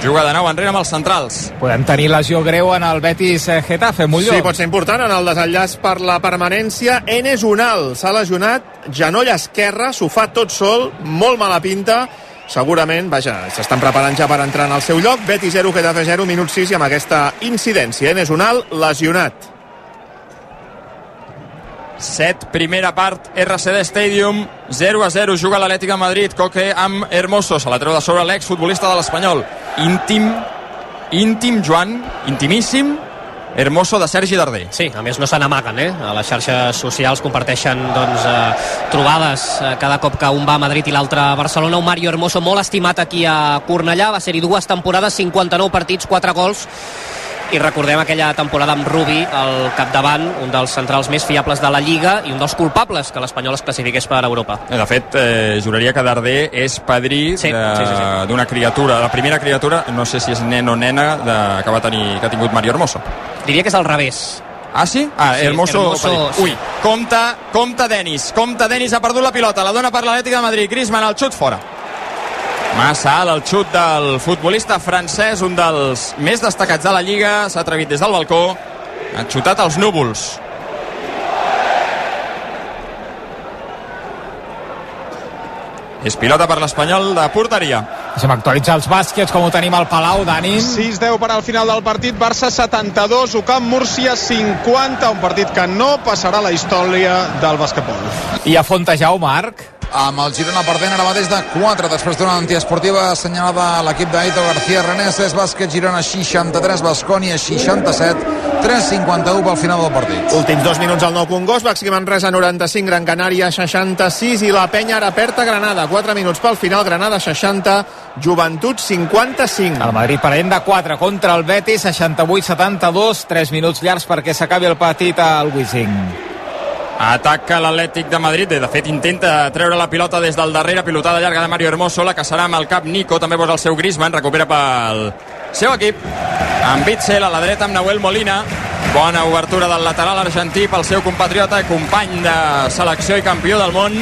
Juga de nou enrere amb els centrals. Podem tenir lesió greu en el Betis eh, Getafe, Molló. Sí, pot ser important en el desenllaç per la permanència. Enes Unal s'ha lesionat, genoll esquerre, s'ho fa tot sol, molt mala pinta. Segurament, vaja, s'estan preparant ja per entrar en el seu lloc. Betis 0, Getafe 0, minut 6 i amb aquesta incidència. Enes Unal lesionat. 7, primera part, RCD Stadium, 0 a 0, juga l'Atlètic de Madrid, Coque amb Hermoso, se la treu de sobre l'exfutbolista de l'Espanyol. Íntim, íntim, Joan, intimíssim, Hermoso de Sergi Darder. Sí, a més no se n'amaguen, eh? A les xarxes socials comparteixen doncs, eh, trobades eh, cada cop que un va a Madrid i l'altre a Barcelona. Un Mario Hermoso molt estimat aquí a Cornellà, va ser-hi dues temporades, 59 partits, 4 gols, i recordem aquella temporada amb Rubi al capdavant, un dels centrals més fiables de la Lliga i un dels culpables que l'Espanyol es classifiqués per Europa. De fet, eh, juraria que Darder és padrí Sí, de- sí, sí, sí. d'una criatura, la primera criatura, no sé si és nen o nena, de, que va tenir, que ha tingut Mario Hermoso. Diria que és al revés. Ah, sí? Ah, Sí, Hermoso, Hermoso, sí. Ui, compta, compta Denis, compta Denis, ha perdut la pilota, la dona per l'Atlètic de Madrid, Griezmann, el xut fora. Massa alt el xut del futbolista francès, un dels més destacats de la Lliga. S'ha atrevit des del balcó. Ha xutat als núvols. És pilota per l'Espanyol de porteria. Deixem actualitzar els bàsquets, com ho tenim al Palau, Dani. 6-10 per al final del partit, Barça 72, Ucamp Múrcia 50, un partit que no passarà la història del basquetbol. I a Fontejau, Marc? Amb el Girona perdent ara mateix de 4 després d'una antiesportiva assenyalada a l'equip d'Aito García Reneses bàsquet Girona 63, Bascònia 67 3.51 pel final del partit. Últims dos minuts al nou Congost Baxi Manresa 95, Gran Canària 66 i la penya ara aperta Granada. 4 minuts pel final, Granada 60 Joventut 55 El Madrid parent de 4 contra el Betis 68-72, 3 minuts llargs perquè s'acabi el partit al Wizzing Ataca l'Atlètic de Madrid, de fet intenta treure la pilota des del darrere, pilotada llarga de Mario Hermoso, la serà amb el cap Nico, també posa el seu Griezmann, recupera pel seu equip, amb Bitzel a la dreta amb Nahuel Molina, bona obertura del lateral argentí pel seu compatriota i company de selecció i campió del món,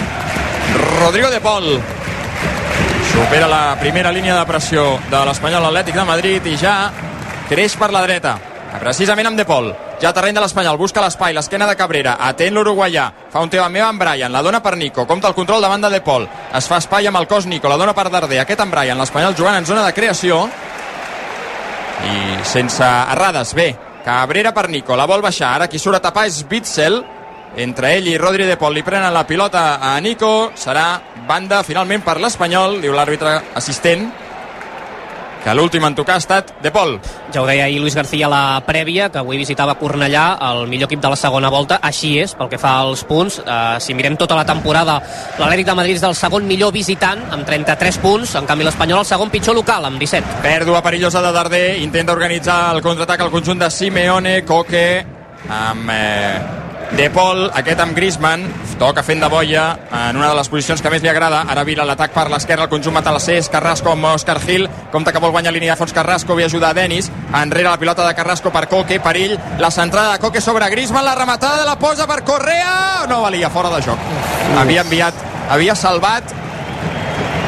Rodrigo de Pol. Supera la primera línia de pressió de l'Espanyol Atlètic de Madrid i ja creix per la dreta, precisament amb De Pol ja terreny de l'Espanyol, busca l'espai, l'esquena de Cabrera, atén l'uruguaià, fa un teu amb meva amb Brian, la dona per Nico, compta el control de De Pol, es fa espai amb el cos Nico, la dona per Darder, aquest amb Brian, l'Espanyol jugant en zona de creació, i sense errades, bé, Cabrera per Nico, la vol baixar, ara qui surt a tapar és Bitzel, entre ell i Rodri de Pol li prenen la pilota a Nico, serà banda finalment per l'Espanyol, diu l'àrbitre assistent, que l'últim en tocar ha estat De Pol. Ja ho deia ahir Luis García a la prèvia, que avui visitava Cornellà, el millor equip de la segona volta. Així és, pel que fa als punts. Uh, si mirem tota la temporada, l'Atlètic de Madrid és el segon millor visitant, amb 33 punts. En canvi, l'Espanyol el segon pitjor local, amb 17. Pèrdua perillosa de Darder. Intenta organitzar el contraatac al conjunt de Simeone, Coque, amb... Eh, de Pol, aquest amb Griezmann, toca fent de boia en una de les posicions que més li agrada. Ara vira l'atac per l'esquerra, el conjunt Matalassés, Carrasco amb Òscar Gil, compta que vol guanyar línia de fons Carrasco, ve ajudar a Denis, enrere la pilota de Carrasco per Coque, perill, la centrada de Coque sobre Griezmann, la rematada de la posa per Correa, no valia, fora de joc. Havia enviat, havia salvat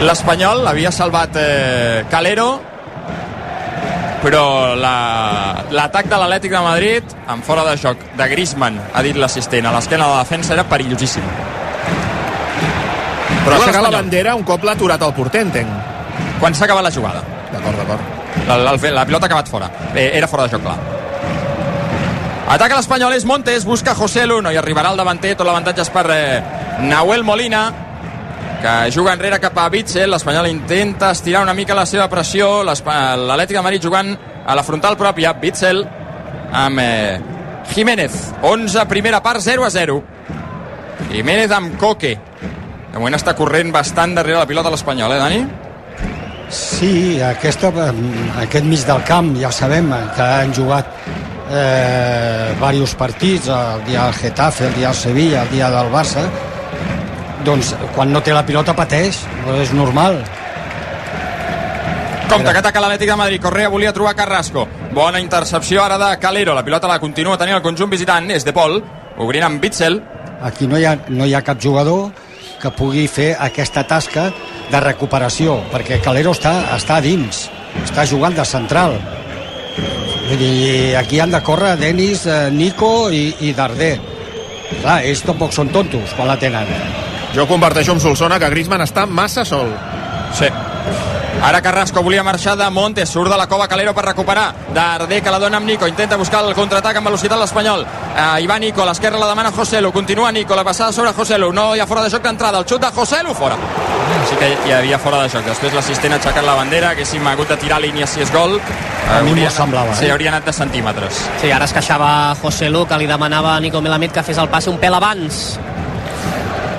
l'Espanyol, havia salvat eh, Calero, però l'atac la, de l'Atlètic de Madrid en fora de joc de Griezmann ha dit l'assistent a l'esquena de la defensa era perillosíssim. Però aixecar la bandera un cop l'ha aturat el porter entenc. Quan s'ha acabat la jugada. D'acord, d'acord. La, la, la pilota ha acabat fora. Eh, era fora de joc clar. Ataca l'Espanyol, és Montes, busca José Lu, no hi arribarà el davanter, tot l'avantatge és per eh, Nahuel Molina, que juga enrere cap a Bitzel, l'Espanyol intenta estirar una mica la seva pressió, l'Atlètic de Madrid jugant a la frontal pròpia, Bitzel amb eh, Jiménez, 11 primera part, 0 a 0. Jiménez amb Coque. De moment està corrent bastant darrere la pilota l'Espanyol, eh, Dani? Sí, aquesta, aquest mig del camp ja sabem que han jugat eh, diversos partits, el dia del Getafe, el dia del Sevilla, el dia del Barça, doncs quan no té la pilota pateix, és normal. Compte que ataca l'Atlètic de Madrid. Correa volia trobar Carrasco. Bona intercepció ara de Calero. La pilota la continua tenint el conjunt visitant. És de Pol. Obrint amb Bitzel. Aquí no hi, ha, no hi ha cap jugador que pugui fer aquesta tasca de recuperació, perquè Calero està, està dins, està jugant de central. Vull dir, aquí han de córrer Denis, eh, Nico i, i Darder. Clar, ells tampoc són tontos quan la tenen. Jo comparteixo amb Solsona que Griezmann està massa sol. Sí. Ara Carrasco volia marxar de Montes, surt de la cova Calero per recuperar. Darder que la dona amb Nico, intenta buscar el contraatac amb velocitat l'Espanyol. Uh, hi va Nico, a l'esquerra la demana Joselu, continua Nico, la passada sobre Joselu, no hi ha fora de joc d'entrada, el xut de Joselu, fora. Sí que hi havia fora de joc, després l'assistent ha aixecat la bandera, haguéssim hagut de tirar línia si és gol. A mi m'ho semblava, Sí, eh? hauria anat de centímetres. Sí, ara es queixava José Lu, que li demanava a Nico Melamid que fes el passe un pèl abans.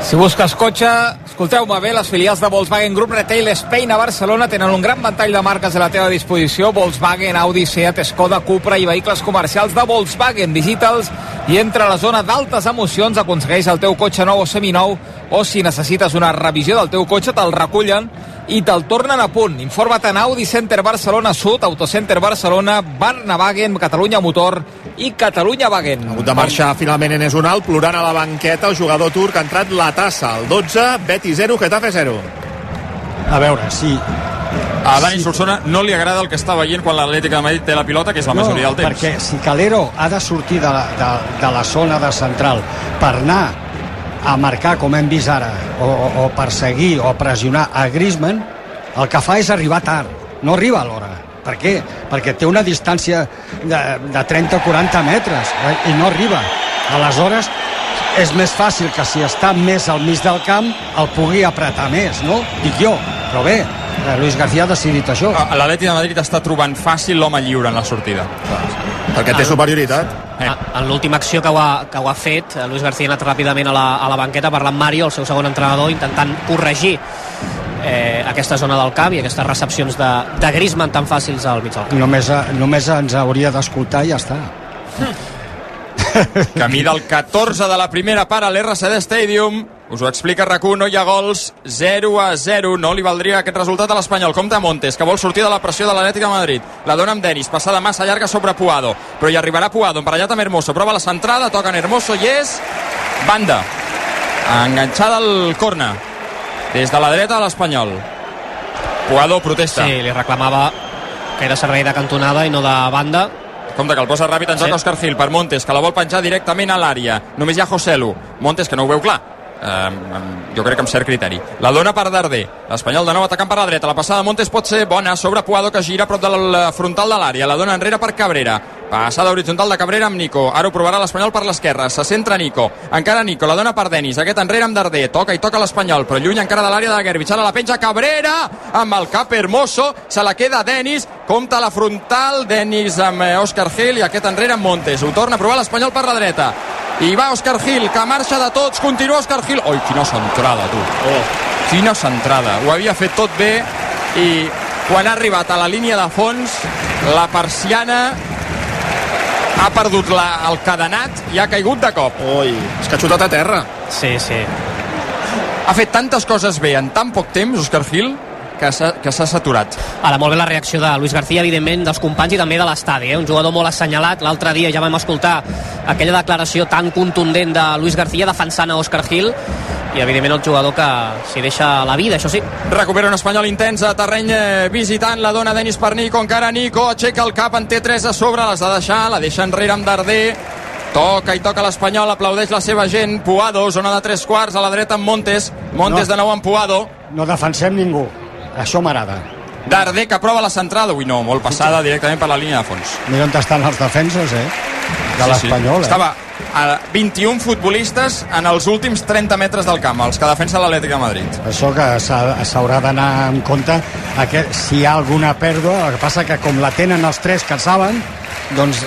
Si busques cotxe, escolteu-me bé, les filials de Volkswagen Group Retail Spain a Barcelona tenen un gran ventall de marques a la teva disposició. Volkswagen, Audi, Seat, Skoda, Cupra i vehicles comercials de Volkswagen. Visita'ls i entra a la zona d'altes emocions, aconsegueix el teu cotxe nou o seminou o si necessites una revisió del teu cotxe te'l recullen i te'l tornen a punt. Informa't en Audi Center Barcelona Sud, Autocenter Barcelona, Barnavagen, Catalunya Motor i Catalunya Wagen. Ha hagut de marxar finalment en Unal, plorant a la banqueta el jugador turc ha entrat la tassa, el 12, Betis 0, Getafe 0. A veure, si, A Dani Solsona no li agrada el que està veient quan l'Atlètic de Madrid té la pilota, que és la majoria del temps. perquè si Calero ha de sortir de la, de, de la zona de central per anar a marcar, com hem vist ara, o, o, o perseguir o pressionar a Griezmann, el que fa és arribar tard, no arriba a l'hora. Per què? Perquè té una distància de, de 30-40 metres eh, i no arriba. Aleshores, és més fàcil que si està més al mig del camp el pugui apretar més, no? Dic jo, però bé, eh, Luis García ha decidit això. L'Atlètic de Madrid està trobant fàcil l'home lliure en la sortida. Perquè té superioritat. Eh. En l'última acció que ho, ha, que ho ha fet, eh, Luis García ha anat ràpidament a la, a la banqueta parlant amb Mario, el seu segon entrenador, intentant corregir eh, aquesta zona del camp i aquestes recepcions de, de Griezmann tan fàcils al mig del camp. Només, eh, només ens hauria d'escoltar i ja està. <laughs> Camí del 14 de la primera part a l'RCD Stadium. Us ho explica rac no hi ha gols 0 a 0. No li valdria aquest resultat a l'Espanyol. Compte Montes, que vol sortir de la pressió de l'Atlètic de Madrid. La dona amb Denis, passada massa llarga sobre Puado. Però hi arribarà Puado, emparellat amb Hermoso. Prova la centrada, toca en Hermoso i és... Banda. Enganxada al corna. Des de la dreta de l'Espanyol. Puado protesta. Sí, li reclamava que era servei de cantonada i no de banda. Compte que el posa ràpid en joc Sí. Òscar Gil per Montes, que la vol penjar directament a l'àrea. Només hi ha Joselu. Montes, que no ho veu clar. Um, jo crec que amb cert criteri. La dona per Darder. L'Espanyol de nou atacant per la dreta. La passada de Montes pot ser bona sobre Puado, que gira prop del frontal de l'àrea. La dona enrere per Cabrera. Passada horitzontal de Cabrera amb Nico. Ara ho provarà l'Espanyol per l'esquerra. Se centra Nico. Encara Nico. La dona per Denis. Aquest enrere amb Darder. Toca i toca l'Espanyol, però lluny encara de l'àrea de Gerbich. Ara la penja Cabrera amb el cap hermoso. Se la queda Denis. Compta la frontal. Denis amb eh, Òscar Gil i aquest enrere amb Montes. Ho torna a provar l'Espanyol per la dreta. I va Òscar Gil, que marxa de tots. Continua Òscar Gil. Oi, quina centrada, tu. Oh. Quina centrada. Ho havia fet tot bé i quan ha arribat a la línia de fons, la persiana ha perdut la, el cadenat i ha caigut de cop. Ui, és que ha xutat a terra. Sí, sí. Ha fet tantes coses bé en tan poc temps, Òscar Gil, que s'ha que s'ha saturat. Ara, molt bé la reacció de Luis García, evidentment, dels companys i també de l'estadi. Eh? Un jugador molt assenyalat. L'altre dia ja vam escoltar aquella declaració tan contundent de Luis García defensant a Òscar Gil i, evidentment, el jugador que s'hi deixa la vida, això sí. Recupera un espanyol intens a terreny eh, visitant, la dona Denis per Nico, encara Nico, aixeca el cap, en té 3 a sobre, les ha de deixar, la deixa enrere amb Darder, toca i toca l'Espanyol, aplaudeix la seva gent, Puado, zona de 3 quarts, a la dreta amb Montes, Montes No. de nou amb Puado, No defensem ningú. Això m'agrada. Darder que prova la centrada, ui no, molt passada directament per la línia de fons. Mira on estan els defenses, eh? De l'Espanyol, eh? Estava a 21 futbolistes en els últims 30 metres del camp, els que defensa l'Atlètic de Madrid. Això que s'ha- s'haurà d'anar en compte que si hi ha alguna pèrdua, el que passa que com la tenen els tres que saben, doncs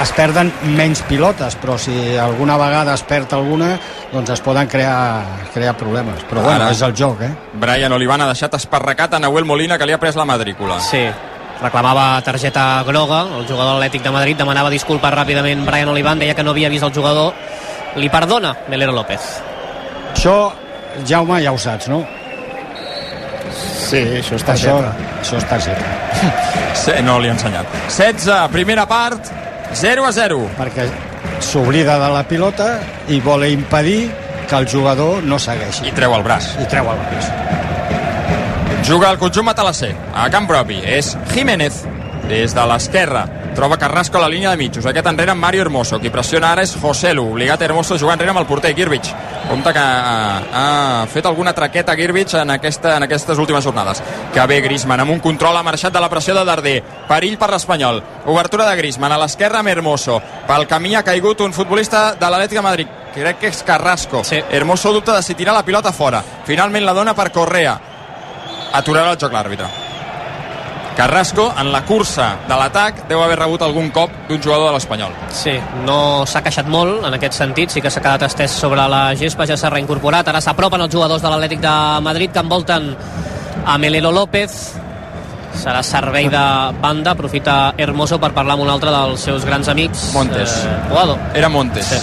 es perden menys pilotes, però si alguna vegada es perd alguna, doncs es poden crear, crear problemes. Però bueno, Ara. és el joc, eh? Brian Olivan ha deixat esparracat a Nahuel Molina, que li ha pres la matrícula. Sí, reclamava targeta groga, el jugador atlètic de Madrid demanava disculpes ràpidament Brian Olivan, deia que no havia vist el jugador li perdona Melero López Això, Jaume, ja ho saps, no? Sí, això és Això, això targeta. <laughs> Sí, no li ha ensenyat. 16, primera part, 0 a 0. Perquè s'oblida de la pilota i vol impedir que el jugador no segueixi. I treu el braç. I treu el braç. Juga el conjunt matalasser, a camp propi. És Jiménez, des de l'esquerra. Troba Carrasco a la línia de mitjos. Aquest enrere amb Mario Hermoso. Qui pressiona ara és Joselu. Obligat Hermoso a jugar enrere amb el porter, Girvich. Compte que ha, ha fet alguna traqueta Girvich en, aquesta, en aquestes últimes jornades. Que bé Griezmann, amb un control ha marxat de la pressió de Darder. Perill per l'Espanyol. Obertura de Griezmann a l'esquerra amb Hermoso. Pel camí ha caigut un futbolista de l'Atlètic de Madrid. Crec que és Carrasco. Sí. Hermoso dubta de si tirar la pilota fora. Finalment la dona per Correa aturarà el joc l'àrbitre. Carrasco, en la cursa de l'atac, deu haver rebut algun cop d'un jugador de l'Espanyol. Sí, no s'ha queixat molt en aquest sentit, sí que s'ha quedat estès sobre la gespa, ja s'ha reincorporat, ara s'apropen els jugadors de l'Atlètic de Madrid que envolten a Melero López, serà servei de banda, aprofita Hermoso per parlar amb un altre dels seus grans amics. Montes. Eh. Era Montes. Sí.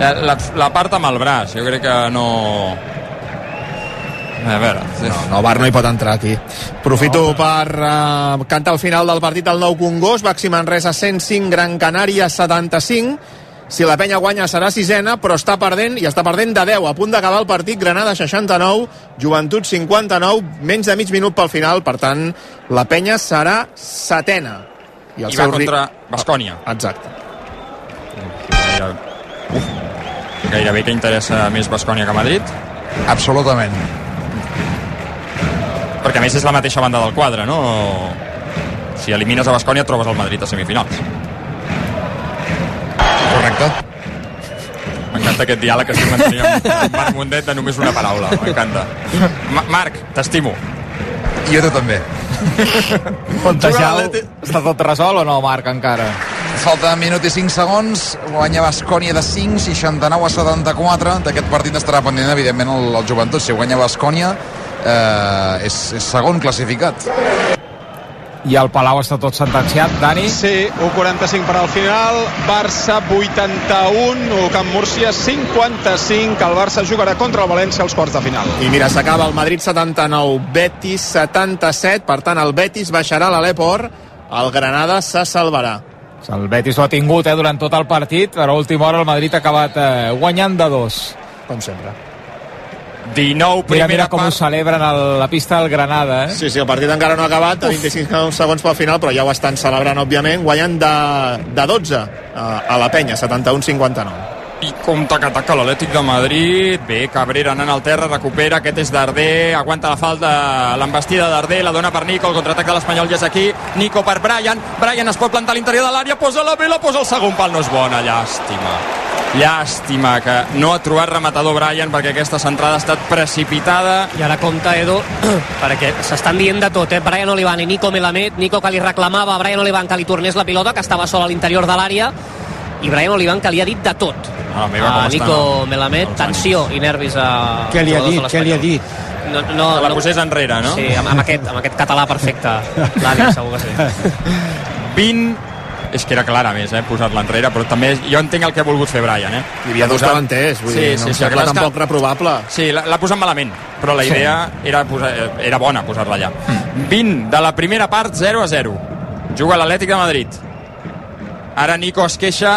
La, la, la part amb el braç, jo crec que no... A veure... Sí. No, no, Bar no hi pot entrar aquí. Aprofito no, per uh, cantar el final del partit del nou Congost, Baxi Manresa 105, Gran Canària 75, si la penya guanya serà sisena, però està perdent i està perdent de 10. A punt d'acabar el partit, Granada 69, Joventut 59, menys de mig minut pel final, per tant, la penya serà setena. I, I va contra Bascònia. Exacte. Gaire... Uf, gairebé que interessa més Bascònia que Madrid. Absolutament. Perquè a més és la mateixa banda del quadre, no? Si elimines a Bascònia trobes el Madrid a semifinals. Correcte. M'encanta aquest diàleg que estic mantenint amb Marc Mundet de només una paraula. M'encanta. Ma Marc, t'estimo. I jo tu també. Fontejau, està tot resolt o no, Marc, encara? Falta minut i 5 segons, guanya Bascònia de 5, 69 a 74. D'aquest partit estarà pendent, evidentment, el, el joventut. Si guanya Bascònia, eh, és, és segon classificat. I el Palau està tot sentenciat, Dani? Sí, 1.45 per al final, Barça 81, o Camp Múrcia 55, el Barça jugarà contra el València als quarts de final. I mira, s'acaba el Madrid 79, Betis 77, per tant el Betis baixarà a l'Aleport, el Granada se salvarà. El Betis ho ha tingut eh, durant tot el partit, però a última hora el Madrid ha acabat eh, guanyant de dos. Com sempre. 19, primera mira, mira com part. ho celebren a la pista del Granada, eh? Sí, sí, el partit encara no ha acabat, a 25 segons pel final, però ja ho estan celebrant, òbviament, guanyant de, de 12 a, a la penya, 71-59. I compte que ataca l'Atlètic de Madrid. Bé, Cabrera anant al terra, recupera. Aquest és Darder, aguanta la falta, l'embestida de Darder, la dona per Nico, el contraatac de l'Espanyol ja és aquí. Nico per Brian, Brian es pot plantar a l'interior de l'àrea, posa la vela, posa el segon pal, no és bona, llàstima. Llàstima que no ha trobat rematador Brian perquè aquesta centrada ha estat precipitada. I ara compta, Edu, <clears throat> perquè s'estan dient de tot, eh? Brian Olivan i Nico Melamed, Nico que li reclamava a Brian Olivan que li tornés la pilota, que estava sol a l'interior de l'àrea, i Brian Olivan que li ha dit de tot. Ah, meva, a Nico estan Melamed, els tensió i nervis a... Què li ha dit? Què li ha dit? No, no, Que la no, posés enrere, no? Sí, amb, amb, aquest, amb aquest català perfecte. L'Àlex, segur que sí. <laughs> 20 és que era clar a més, eh, posar-la enrere, però també jo entenc el que ha volgut fer Brian, eh? Hi havia dos davanters, vull sí, dir, no sí, sí, sembla és que- tampoc reprovable. Sí, l'ha posat malament, però la Sí. idea era, posar, era bona posar-la allà. 20 de la primera part, 0 a 0. Juga l'Atlètic de Madrid. Ara Nico es queixa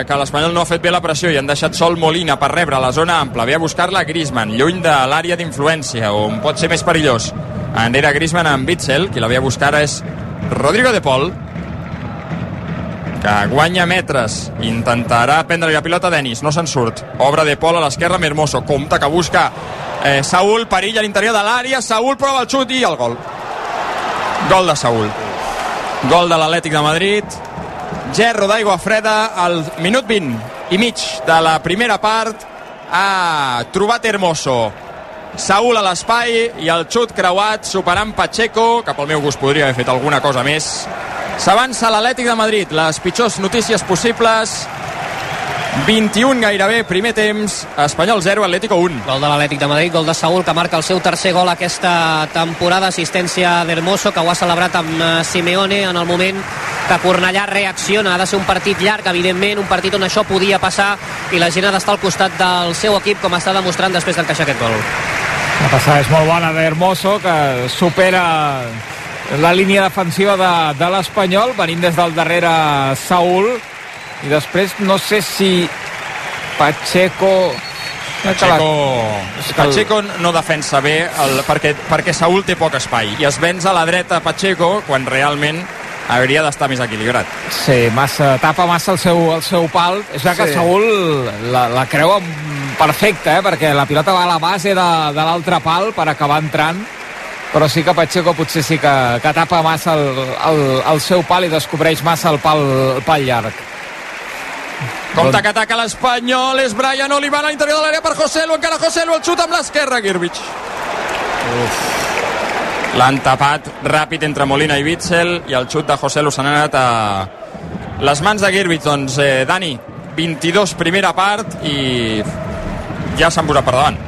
eh, que l'Espanyol no ha fet bé la pressió i han deixat sol Molina per rebre la zona ampla. Ve a buscar-la Griezmann, lluny de l'àrea d'influència, on pot ser més perillós. Enrere Griezmann amb Witzel, qui la ve a buscar és Rodrigo de Pol, que guanya metres, intentarà prendre la pilota Denis, no se'n surt. Obra de Pol a l'esquerra, Mermoso, compte que busca eh, Saúl, perill a l'interior de l'àrea, Saúl prova el xut i el gol. Gol de Saúl. Gol de l'Atlètic de Madrid. Gerro d'aigua freda al minut 20 i mig de la primera part ha trobat Hermoso. Saúl a l'espai i el xut creuat superant Pacheco, que pel meu gust podria haver fet alguna cosa més. S'avança l'Atlètic de Madrid, les pitjors notícies possibles. 21 gairebé, primer temps, Espanyol 0, Atlético 1. Gol de l'Atlètic de Madrid, gol de Saúl, que marca el seu tercer gol aquesta temporada, assistència d'Hermoso, que ho ha celebrat amb eh, Simeone en el moment que Cornellà reacciona. Ha de ser un partit llarg, evidentment, un partit on això podia passar i la gent ha d'estar al costat del seu equip, com està demostrant després d'encaixar aquest gol. La passada és molt bona d'Hermoso, que supera la línia defensiva de, de l'Espanyol, venint des del darrere Saúl, i després no sé si Pacheco... Pacheco, Pacheco no defensa bé el, perquè, perquè Saúl té poc espai i es venç a la dreta Pacheco quan realment hauria d'estar més equilibrat. Sí, massa, tapa massa el seu, el seu pal. És que Sí. Saúl la, la creu perfecta, eh? perquè la pilota va a la base de, de l'altre pal per acabar entrant, però sí que Pacheco potser sí que, que tapa massa el, el, el seu pal i descobreix massa el pal, el pal llarg. Compte que ataca l'Espanyol, és Brian Olivan a l'interior de l'àrea per Joselu, encara Joselu, el xut amb l'esquerra, Girbich. L'han tapat ràpid entre Molina i Witzel i el xut de Joselu s'han anat a les mans de Girbich. Doncs, eh, Dani, 22 primera part i ja s'han posat per davant.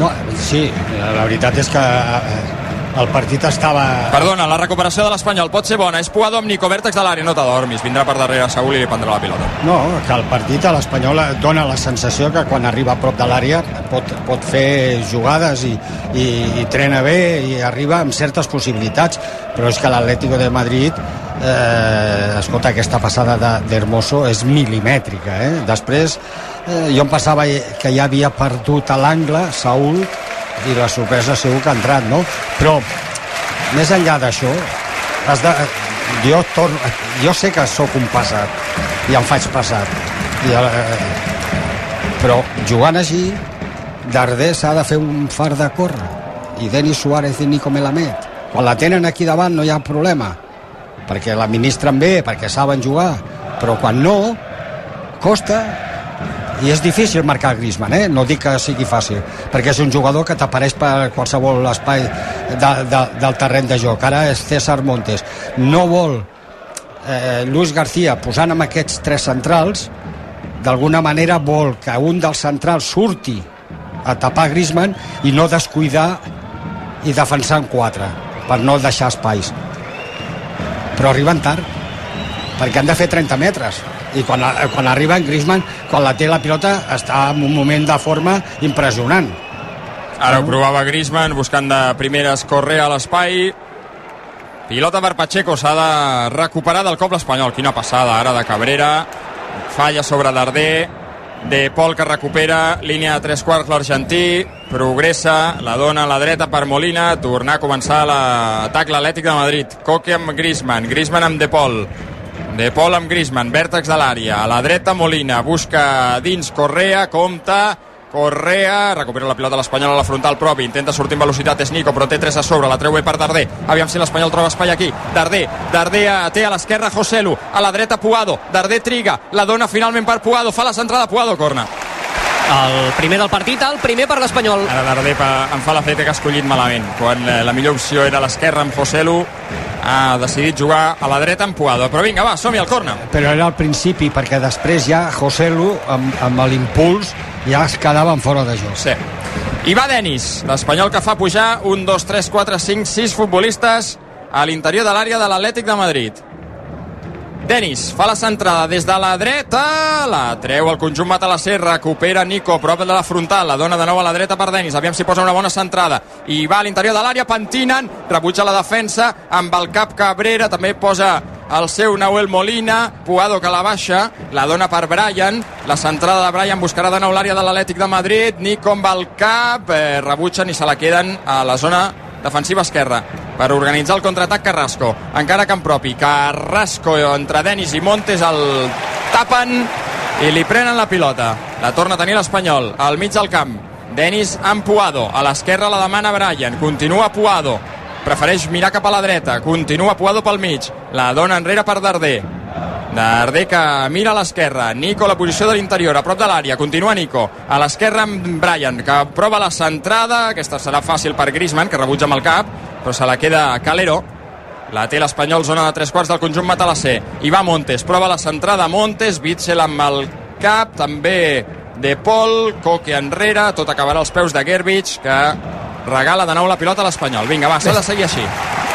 No, sí, la veritat és que eh, el partit estava... Perdona, la recuperació de l'Espanyol pot ser bona. És Puado amb Nico Vèrtex de l'àrea, no t'adormis. Vindrà per darrere Saúl i li prendrà la pilota. No, que el partit a l'Espanyol dona la sensació que quan arriba a prop de l'àrea pot, pot fer jugades i, i, i trena bé i arriba amb certes possibilitats, però és que l'Atlético de Madrid eh, escolta, aquesta passada de- d'Hermoso és milimètrica, eh? Després eh, jo em passava que ja havia perdut a l'angle Saúl i la sorpresa segur que ha entrat, no? Però més enllà d'això has de, jo, torno, jo sé que sóc un passat i em faig passat i, eh, però jugant així Darder s'ha de fer un far de córrer i Denis Suárez i Nico Melamed quan la tenen aquí davant no hi ha problema perquè l'administren bé, perquè saben jugar però quan no costa i és difícil marcar Griezmann, eh? no dic que sigui fàcil, perquè és un jugador que t'apareix per qualsevol espai de, de, del terreny de joc. Ara és César Montes. No vol eh, Luis García posant amb aquests tres centrals, d'alguna manera vol que un dels centrals surti a tapar Griezmann i no descuidar i defensar en quatre, per no deixar espais. Però arriben tard, perquè han de fer 30 metres i quan, quan arriba en Griezmann quan la té la pilota està en un moment de forma impressionant Ara ho provava Griezmann buscant de primeres Correa a l'espai. Pilota per Pacheco, s'ha de recuperar del cop l'Espanyol. Quina passada ara de Cabrera. Falla sobre Darder. De Pol que recupera, línia de tres quarts l'argentí, progressa, la dona a la dreta per Molina, tornar a començar l'atac l'Atlètic de Madrid. Coque amb Griezmann, Griezmann amb De Pol, de Pol amb Griezmann, vèrtex de l'àrea. A la dreta Molina, busca dins Correa, compta, Correa, recupera la pilota l'Espanyol a la frontal propi, intenta sortir amb velocitat, és Nico, però té 3 a sobre, la treu bé per Darder. Aviam si l'Espanyol troba espai aquí. Darder, Darder té a l'esquerra Joselu, a la dreta Puado, Darder triga, la dona finalment per Puado, fa la centrada Puado, corna. El primer del partit, el primer per l'Espanyol. Ara Darder pa, em fa l'efecte que ha escollit malament. Quan eh, la millor opció era a l'esquerra amb Joselu, ha decidit jugar a la dreta amb Puado. Però vinga, va, som-hi al corna. però era al principi perquè després ja José Lu amb, amb l'impuls ja es quedaven fora de joc sí. I va Denis, l'Espanyol que fa pujar un, dos, tres, quatre, cinc, sis futbolistes a l'interior de l'àrea de l'Atlètic de Madrid. Denis fa la centrada des de la dreta, la treu el conjunt matalasser, recupera Nico, prop de la frontal, la dona de nou a la dreta per Denis, aviam si posa una bona centrada, i va a l'interior de l'àrea, pentinen, rebutja la defensa, amb el cap Cabrera, també posa el seu Nahuel Molina, Puado que la baixa, la dona per Brian, la centrada de Brian buscarà de nou l'àrea de l'Atlètic de Madrid, Nico amb el cap, eh, rebutgen i se la queden a la zona defensiva esquerra per organitzar el contraatac Carrasco. Encara camp propi, Carrasco entre Denis i Montes el tapen i li prenen la pilota. La torna a tenir l'Espanyol al mig del camp. Denis amb Puado. A l'esquerra la demana Brian, continua Puado. Prefereix mirar cap a la dreta. Continua Puado pel mig, la dona enrere per Darder Darder que mira a l'esquerra, Nico a la posició de l'interior, a prop de l'àrea, continua Nico, a l'esquerra amb Brian, que prova la centrada, aquesta serà fàcil per Griezmann, que rebutja amb el cap, però se la queda Calero, la té l'Espanyol, zona de tres quarts del conjunt matalasser. I va Montes, prova la centrada. Montes, Witzel amb el cap, també De Pol, Coque enrere, tot acabarà als peus de Gerbich, que regala de nou la pilota a l'Espanyol. Vinga, va, s'ha de seguir així.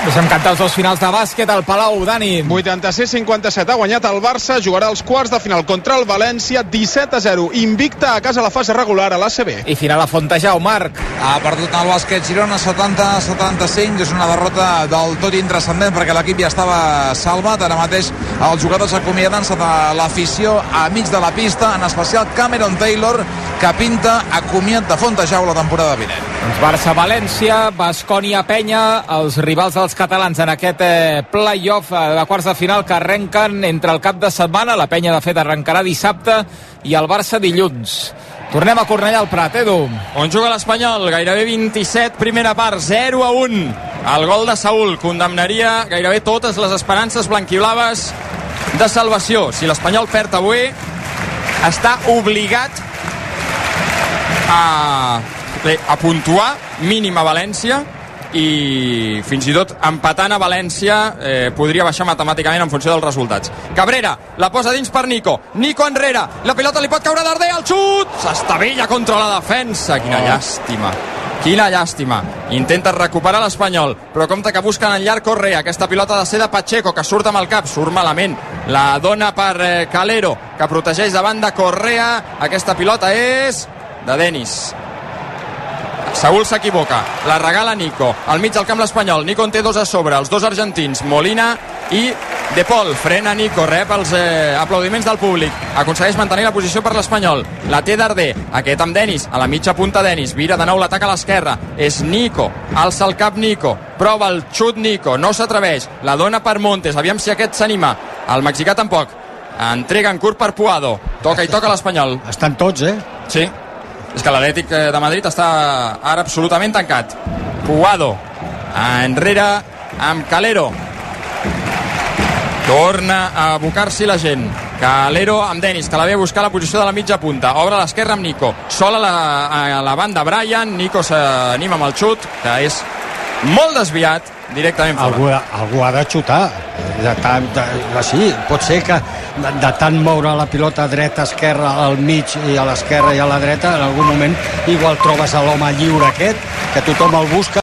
Deixem cantar els dos finals de bàsquet al Palau, Dani. 86-57 ha guanyat el Barça, jugarà els quarts de final contra el València, 17 a 0, invicta a casa a la fase regular a l'ACB. I final a Fontejau, Marc. Ha perdut el bàsquet Girona 70-75, és una derrota del tot intrascendent perquè l'equip ja estava salvat, ara mateix els jugadors acomiaden sota l'afició a mig de la pista, en especial Cameron Taylor, que pinta acomiat de Fontejau la temporada vinent. Doncs Barça-València, Bascònia-Penya, els rivals dels catalans en aquest eh, play-off eh, de quarts de final que arrenquen entre el cap de setmana. La Penya, de fet, arrencarà dissabte i el Barça dilluns. Tornem a Cornellà al Prat, Edu. On juga l'Espanyol? Gairebé 27, primera part, 0 a 1. El gol de Saúl condemnaria gairebé totes les esperances blanquiblaves de salvació. Si l'Espanyol perd avui, està obligat a, a puntuar mínim a València i fins i tot empatant a València eh, podria baixar matemàticament en funció dels resultats. Cabrera, la posa dins per Nico. Nico enrere, la pilota li pot caure Darder, el xut! S'estavella contra la defensa, quina Oh. llàstima. Quina llàstima. Intenta recuperar l'Espanyol, però compte que busquen en llarg Correa. Aquesta pilota de ser de Pacheco, que surt amb el cap, surt malament. La dona per eh, Calero, que protegeix davant de Correa. Aquesta pilota és de Denis. Saúl s'equivoca, la regala Nico. Al mig del camp l'Espanyol, Nico en té dos a sobre els dos argentins, Molina i De Paul, frena Nico, rep els eh, aplaudiments del públic. Aconsegueix mantenir la posició per l'Espanyol. La té Darder, aquest amb Denis a la mitja punta Denis, vira de nou l'atac a l'esquerra. És Nico, alça el cap Nico. Prova el xut Nico, no s'atreveix. La dona per Montes, aviam si aquest s'anima. El mexicà tampoc. Entrega en curt per Puado, toca i toca l'Espanyol. Estan tots, eh? Sí, és que l'Atlètic eh, de Madrid està ara absolutament tancat. Puado, enrere amb Calero. Torna a abocar-s'hi la gent. Calero amb Denis, que la ve a buscar la posició de la mitja punta. Obre a l'esquerra amb Nico. Sol a la, a la banda Brian. Nico s'anima amb el xut, que és molt desviat directament fora. Algú, algú ha de xutar de tant, de, de, sí, pot ser que de, de tant moure la pilota dreta, esquerra, al mig i a l'esquerra i a la dreta, en algun moment igual trobes l'home lliure aquest, que tothom el busca